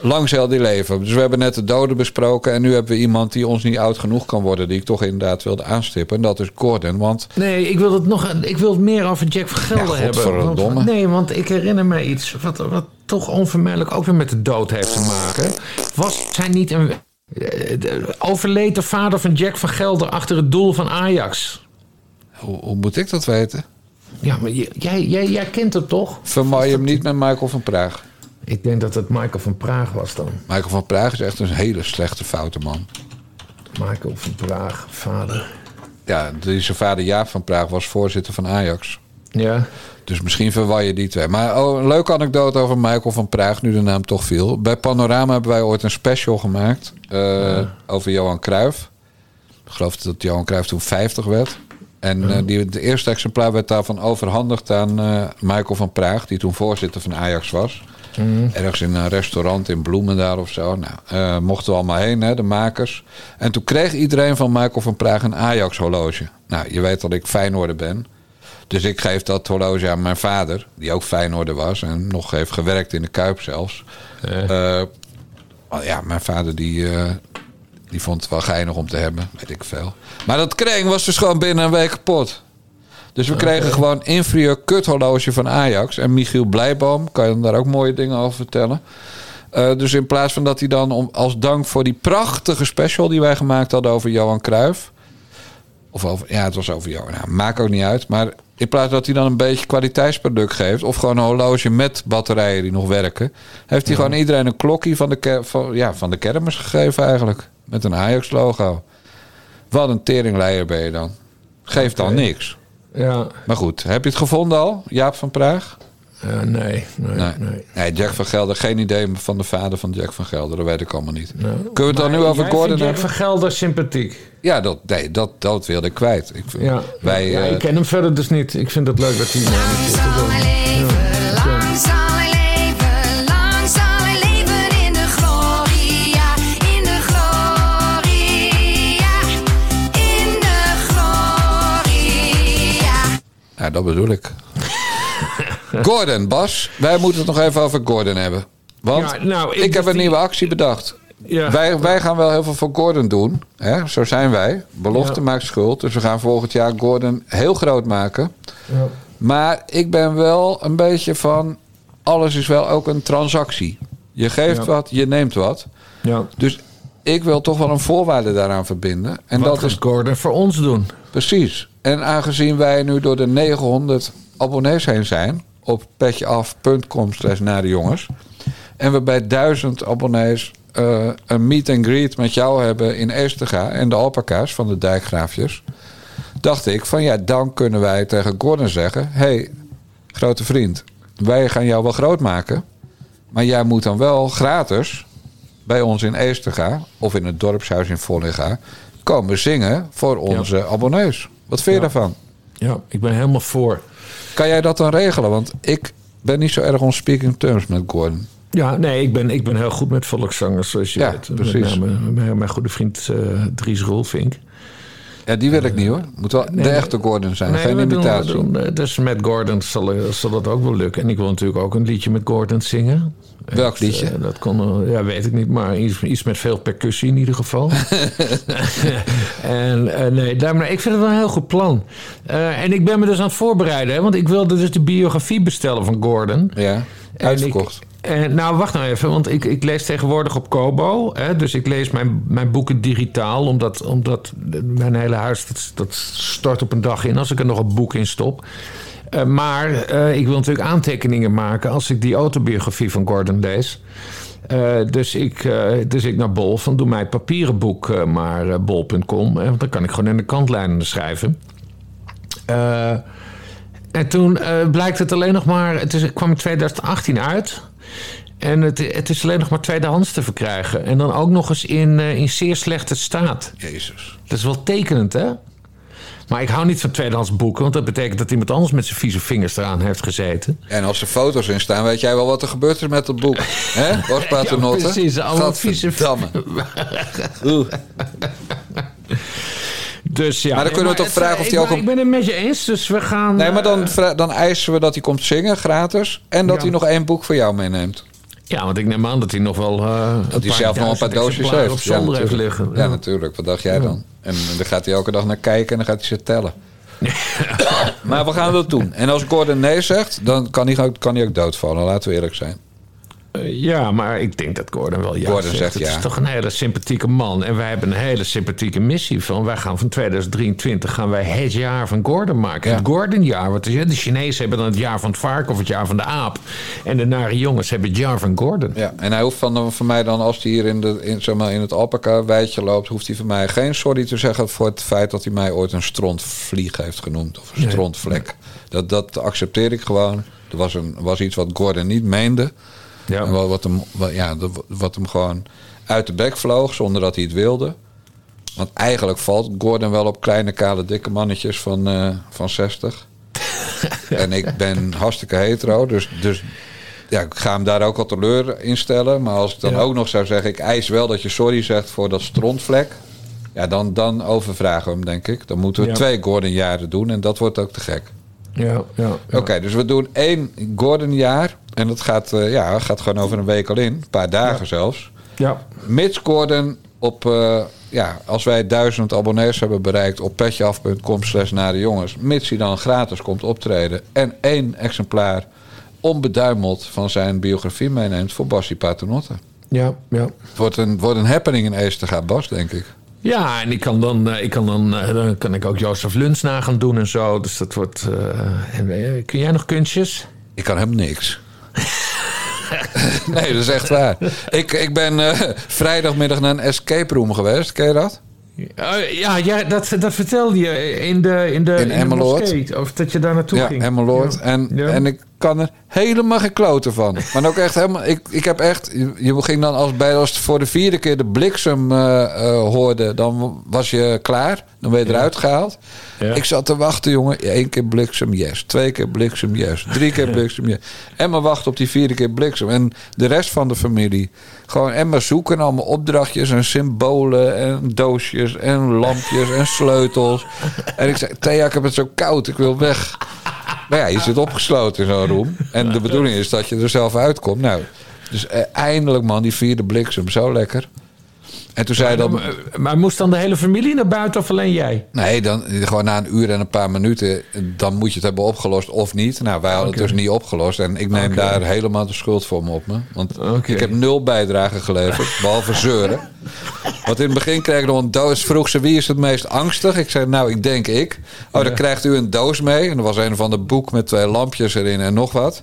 lang zal die leven. Dus we hebben net de doden besproken... en nu hebben we iemand die ons niet oud genoeg kan worden... die ik toch inderdaad wilde aanstippen. En dat is Gordon, want... Nee, ik wil het nog ik wil het meer over Jack van Gelder Ja, hebben. Want- nee, want ik herinner me iets wat, wat toch onvermijdelijk ook weer met de dood heeft te maken. Was hij niet een. eh, Overleed de vader van Jack van Gelder achter het doel van Ajax? Hoe, hoe moet ik dat weten? Ja, maar jij, jij, jij kent het toch? Vermooi je hem niet met Michael van Praag. Ik denk dat het Michael van Praag was dan. Michael van Praag is echt een hele slechte foute man. Michael van Praag, vader. Ja, die zijn vader Jaap van Praag was voorzitter van Ajax. Ja. Dus misschien verwar je die twee. Maar oh, een leuke anekdote over Michael van Praag, nu de naam toch viel. Bij Panorama hebben wij ooit een special gemaakt eh, over Johan Cruijff. Ik geloof dat Johan Cruijff toen 50 werd. En eh, die, de eerste exemplaar werd daarvan overhandigd aan eh, Michael van Praag, die toen voorzitter van Ajax was. Ergens in een restaurant in Bloemendaal of zo. Nou, eh, mochten we allemaal heen, hè, de makers. En toen kreeg iedereen van Michael van Praag een Ajax-horloge. Nou, je weet dat ik Feyenoorder ben. Dus ik geef dat horloge aan mijn vader, die ook Feyenoorder was en nog heeft gewerkt in de Kuip zelfs. Eh, maar ja, mijn vader die, eh, die vond het wel geinig om te hebben, weet ik veel. Maar dat kring was dus gewoon binnen een week kapot. Dus we kregen gewoon inferieur kuthorloge van Ajax. En Michiel Blijboom, kan je daar ook mooie dingen over vertellen. Eh, dus in plaats van dat hij dan om, als dank voor die prachtige special die wij gemaakt hadden over Johan Cruijff. Of over, ja, het was over Johan. Nou, maakt ook niet uit. Maar in plaats dat hij dan een beetje kwaliteitsproduct geeft. Of gewoon een horloge met batterijen die nog werken. Heeft hij gewoon iedereen een klokje van de, van, ja, van de kermis gegeven eigenlijk. Met een Ajax-logo. Wat een teringleier ben je dan. Geeft dan niks. Ja, Maar goed, heb je het gevonden al, Jaap van Praag? eh, nee, nee, Nee. nee. nee. Jack van Gelder. Geen idee van de vader van Jack van Gelder. Dat weet ik allemaal niet. Kunnen we het dan nu over Gordon Jack van Gelder sympathiek. Ja, dat, nee, dat, dat wilde ik kwijt. Ik, Ja. Wij, ja, eh, ik ken hem verder dus niet. Ik vind het leuk dat hij... Ja, dat bedoel ik. Gordon, Bas. Wij moeten het nog even over Gordon hebben. Want Ja, nou, ik ik, heb een die- nieuwe actie bedacht. Ja. Wij, wij gaan wel heel veel voor Gordon doen. Hè? Zo zijn wij. Belofte Ja. maakt schuld. Dus we gaan volgend jaar Gordon heel groot maken. Ja. Maar ik ben wel een beetje van... Alles is wel ook een transactie. Je geeft wat, je neemt wat. Ja. Dus ik wil toch wel een voorwaarde daaraan verbinden. En Wat dat is Gordon voor ons doen? Precies. En aangezien wij nu door de 900 abonnees heen zijn... op petjeaf.com slash naar de jongens... en we bij 1000 abonnees eh, een meet and greet met jou hebben in Eestega... en de alpaca's van de dijkgraafjes... dacht ik van ja, dan kunnen wij tegen Gordon zeggen... hey, grote vriend, wij gaan jou wel groot maken... maar jij moet dan wel gratis bij ons in Eestega... of in het dorpshuis in Vollega... komen zingen voor onze abonnees. Wat vind je daarvan? Ja, ik ben helemaal voor. Kan jij dat dan regelen? Want ik ben niet zo erg on speaking terms met Gordon. Ja, nee, ik ben, ik ben heel goed met volkszangers, zoals je Ja, weet. precies. Met name mijn, mijn goede vriend eh, Dries Rolfink. Ja, die wil ik niet hoor. Moet wel de echte Gordon zijn, geen we doen- imitatie. doen, eh, dus met Gordon zal, eh, zal dat ook wel lukken. En ik wil natuurlijk ook een liedje met Gordon zingen. Welk liedje? Eh, dat kon, ja, weet ik niet, maar iets, iets met veel percussie in ieder geval. en nee, daarom, ik vind het wel een heel goed plan. En ik ben me dus aan het voorbereiden, hè, want ik wilde dus de biografie bestellen van Gordon. Ja, En uitverkocht. ik- en, nou, wacht nou even, want ik, ik lees tegenwoordig op Kobo. Hè, dus ik lees mijn, mijn boeken digitaal, omdat, omdat mijn hele huis dat, dat stort op een dag in als ik er nog een boek in stop. Eh, maar eh, ik wil natuurlijk aantekeningen maken als ik die autobiografie van Gordon lees. Eh, dus, ik, eh, dus ik naar Bol van doe mij het papieren boek eh, maar eh, bol.com. want dan kan ik gewoon in de kantlijnen schrijven. En toen eh, blijkt het alleen nog maar... Het, is, het kwam in 2018 uit. En het, het is alleen nog maar tweedehands te verkrijgen. En dan ook nog eens in, eh, in zeer slechte staat. Jezus. Dat is wel tekenend, hè? Maar ik hou niet van tweedehands boeken... want dat betekent dat iemand anders met zijn vieze vingers eraan heeft gezeten. En als er foto's in staan, weet jij wel wat er gebeurd is met het boek. Hè? Bas Paternotte? Ja, precies, allemaal vieze-. Oeh. Dus ja, Maar dan kunnen we toch het- vragen of ik- die ook Ik ben het met je eens, dus we gaan... Nee, maar dan, eh, dan eisen we dat hij komt zingen gratis. En dat Ja. hij nog één boek voor jou meeneemt. ja, want ik neem aan dat hij nog wel... eh, Dat hij zelf nog een paar doosjes heeft. op zolder heeft natuurlijk. liggen. Ja, natuurlijk. Wat dacht jij dan? En dan gaat hij elke dag naar kijken en dan gaat hij ze tellen. maar we gaan dat doen. En als Gordon nee zegt, dan kan hij, ook- kan hij ook doodvallen. Laten we eerlijk zijn. Eh, ja, maar ik denk dat Gordon wel ja Gordon zegt Het ja. is toch een hele sympathieke man. En wij hebben een hele sympathieke missie van... wij gaan van 2023 gaan wij het jaar van Gordon maken. Ja. Het Gordon-jaar. Want de Chinezen hebben dan het jaar van het varken of het jaar van de aap. En de nare jongens hebben het jaar van Gordon. Ja, en hij hoeft van, van mij dan, als hij hier in, de, in, zeg maar, in het alpaca-weidje loopt... hoeft hij van mij geen sorry te zeggen voor het feit dat hij mij ooit een strontvlieg heeft genoemd. Of een Nee. strontvlek. Dat, dat accepteer ik gewoon. Er was, een, was iets wat Gordon niet meende. Ja. En wat, wat, hem, wat, ja, wat hem gewoon uit de bek vloog zonder dat hij het wilde. Want eigenlijk valt Gordon wel op kleine, kale, dikke mannetjes van, eh, van 60. en ik ben hartstikke hetero, dus, dus ja, ik ga hem daar ook al teleur in stellen. Maar als ik dan Ja. ook nog zou zeggen, ik eis wel dat je sorry zegt voor dat strontvlek. Ja, dan, dan overvragen we hem, denk ik. Dan moeten we Ja. twee Gordon-jaren doen en dat wordt ook te gek. Ja, ja, ja. Oké, dus we doen één Gordon-jaar. En dat gaat, eh, ja, gaat gewoon over een week al in. Een paar dagen zelfs. Ja. Mits Gordon op... eh, ja, als wij duizend abonnees hebben bereikt op petjeaf.com slash naar de jongens. Mits hij dan gratis komt optreden. En één exemplaar onbeduimeld van zijn biografie meeneemt voor Bassie Paternotte. Ja, ja. Het wordt een, wordt een happening in Eesterga, Bas, denk ik. Ja, en ik kan dan, eh, ik kan dan, eh, dan kan ik ook Jozef Luns na gaan doen en zo. Dus dat wordt. eh, kun jij nog kunstjes? Ik kan hem niks. nee, dat is echt waar. Ik, ik ben vrijdagmiddag naar een escape room geweest. Ken je dat? Eh, ja, ja dat, dat vertelde je in de, in de, In de moskee, Of dat je daar naartoe ja, ging. Emmeloord. Ja. En, Ja. en ik kan er helemaal geen kloten van. Maar ook echt helemaal... Ik, ik heb echt... Je, ging dan als, bij, als voor de vierde keer de bliksem eh, hoorde... dan was je klaar. Dan ben je eruit gehaald. Ja. Ik zat te wachten, jongen. Eén keer bliksem, yes. Twee keer bliksem, yes. Drie keer bliksem, yes. En maar wachten op die vierde keer bliksem. En de rest van de familie... gewoon en maar zoeken. Allemaal opdrachtjes en symbolen en doosjes en lampjes en sleutels. En ik zei, Thea, ik heb het zo koud. Ik wil weg. Maar ja, je zit opgesloten in zo'n room. En de bedoeling is dat je er zelf uitkomt. Nou, dus eh, eindelijk man, die vierde bliksem. Zo lekker. En toen zei dan... Maar, maar moest dan de hele familie naar buiten of alleen jij? Nee, dan gewoon na een uur en een paar minuten, dan moet je het hebben opgelost of niet. Nou, wij hadden het dus niet opgelost. En ik neem daar helemaal de schuld voor me op me. Want ik heb nul bijdrage geleverd, behalve zeuren. Want in het begin kreeg ik nog een doos. Vroeg ze wie is het meest angstig? Ik zei, nou, ik denk ik. Oh, dan krijgt u een doos mee. En er was een van de boek met twee lampjes erin en nog wat.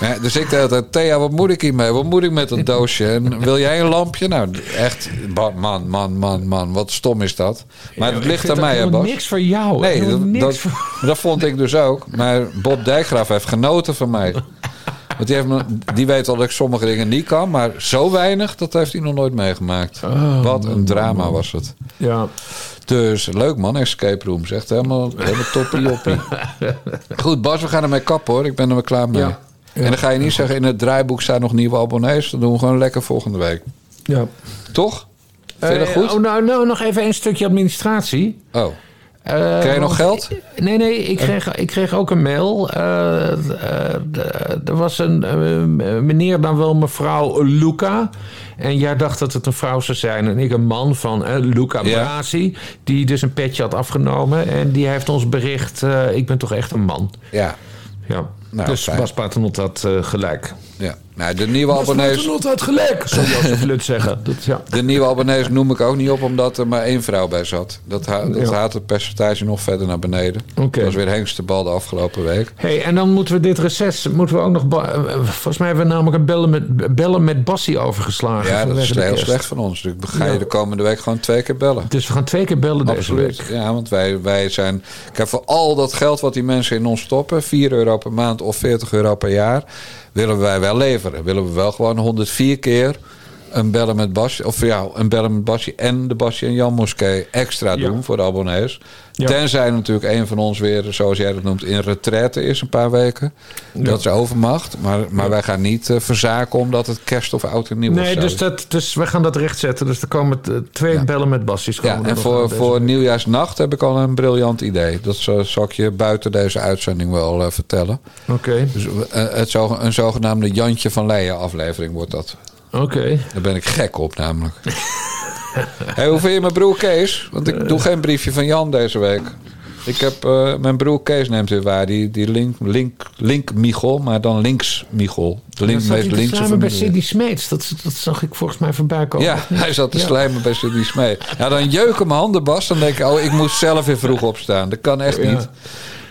Ja, dus ik dacht, Thea, wat moet ik hiermee? Wat moet ik met dat doosje? En wil jij een lampje? Nou, echt, man, man, man, man. Wat stom is dat. Maar het ligt aan mij, hè, Bas? niks voor jou. Nee, dat, niks dat, voor- dat vond ik dus ook. Maar Bob Dijkgraaf heeft genoten van mij. Want die, heeft me, die weet al dat ik sommige dingen niet kan. Maar zo weinig, dat heeft hij nog nooit meegemaakt. Oh, Wat een drama was het. Ja. Dus leuk man, escape rooms. Echt helemaal, helemaal toppie joppie. Goed, Bas, we gaan ermee kappen hoor. Ik ben er weer klaar mee. Ja. En dan ga je niet zeggen, in het draaiboek staan nog nieuwe abonnees. Dan doen we gewoon lekker volgende week. ja. Toch? Dat Eh, goed? oh, nou, nou, nog even een stukje administratie. Oh, Eh, krijg je nog geld? Nee, nee, ik kreeg, ik kreeg ook een mail. Eh, eh, d- er was een eh, meneer, dan wel mevrouw Luca. En jij dacht dat het een vrouw zou zijn. En ik een man van eh, Luca Ja. Brasi. Die dus een petje had afgenomen. En die heeft ons bericht, eh, ik ben toch echt een man. Ja. Ja. Nou, dus fijn. Bas Paternot had eh, gelijk. ja. Nou, de nieuwe abonnees... Paternot had gelijk, zou Jozef Lut zeggen. Dat, ja. De nieuwe abonnees noem ik ook niet op omdat er maar één vrouw bij zat. Dat, ha dat Ja. haalt het percentage nog verder naar beneden. Dat was weer Hengste bal de afgelopen week. Hey, en dan moeten we dit reces, moeten we ook nog... eh, Volgens mij hebben we namelijk een bellen met, bellen met Bassie overgeslagen. Ja, dat is heel slecht van ons. Dus ga je Ja. de komende week gewoon twee keer bellen. Dus we gaan twee keer bellen deze Absoluut. week. Ja, want wij, wij zijn... Kijk, voor al dat geld wat die mensen in ons stoppen... 4 euro per maand of 40 euro per jaar... willen wij wel leveren. Willen we wel gewoon 104 keer... een bellen met Basje... of ja, een bellen met Basje... en de Basje en Jan Moskee extra Ja. doen voor de abonnees. Ja. Tenzij natuurlijk een van ons weer... zoals jij dat noemt, in retraite is een paar weken. Dat is overmacht. Maar, maar wij gaan niet eh, verzaken... omdat het kerst of oud en nieuw Nee, is. dus, dat, dus we gaan dat rechtzetten. Dus er komen twee bellen met komen Ja, en voor, voor nieuwjaarsnacht heb ik al een briljant idee. Dat zal, ik je buiten deze uitzending wel eh, vertellen. Oké, Dus eh, het zoge- een zogenaamde Jantje van Leijen aflevering wordt dat. Oké. Daar ben ik gek op namelijk. hey, hoe vind je mijn broer Kees? Want ik doe geen briefje van Jan deze week. Ik heb, eh, mijn broer Kees neemt weer waar. Die, die link, link, link Michel, maar dan links Michel. De link, meest linkse slijmen bij. Sidney Smeets. Dat, dat zag ik volgens mij voorbij komen. Ja, hij zat te Ja. slijmen bij Sidney Smee. Ja, dan jeuken mijn handen, Bas. Dan denk ik, oh, ik moet zelf weer vroeg opstaan. Dat kan echt Ja. niet.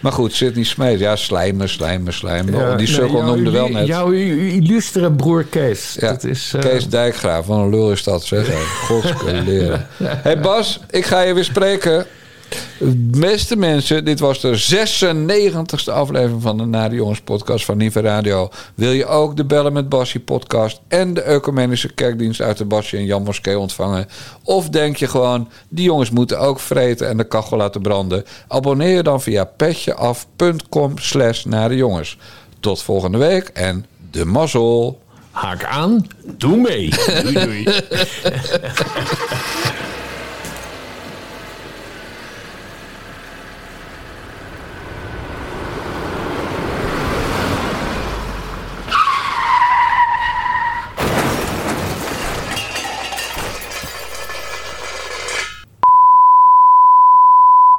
Maar goed, Sidney Smee. Ja, slijmen, slijmen, slijmen. Ja, die sukkel noemde wel net. Jouw illustere broer Kees. ja, Dat is, eh, Kees Dijkgraaf. Wat een lul is dat, zeg. Godskeleer. hey Bas, ik ga je weer spreken. Beste mensen, dit was de 96e aflevering van de Nare Jongens podcast van Nive Radio. Wil je ook de Bellen met Bassie podcast en de Ecumenische Kerkdienst uit de Bassie en Jan Moskee ontvangen? Of denk je gewoon, die jongens moeten ook vreten en de kachel laten branden? Abonneer je dan via petjeaf.com slash Nare Jongens. Tot volgende week en de mazzel. Haak aan, doe mee. Doei, doei.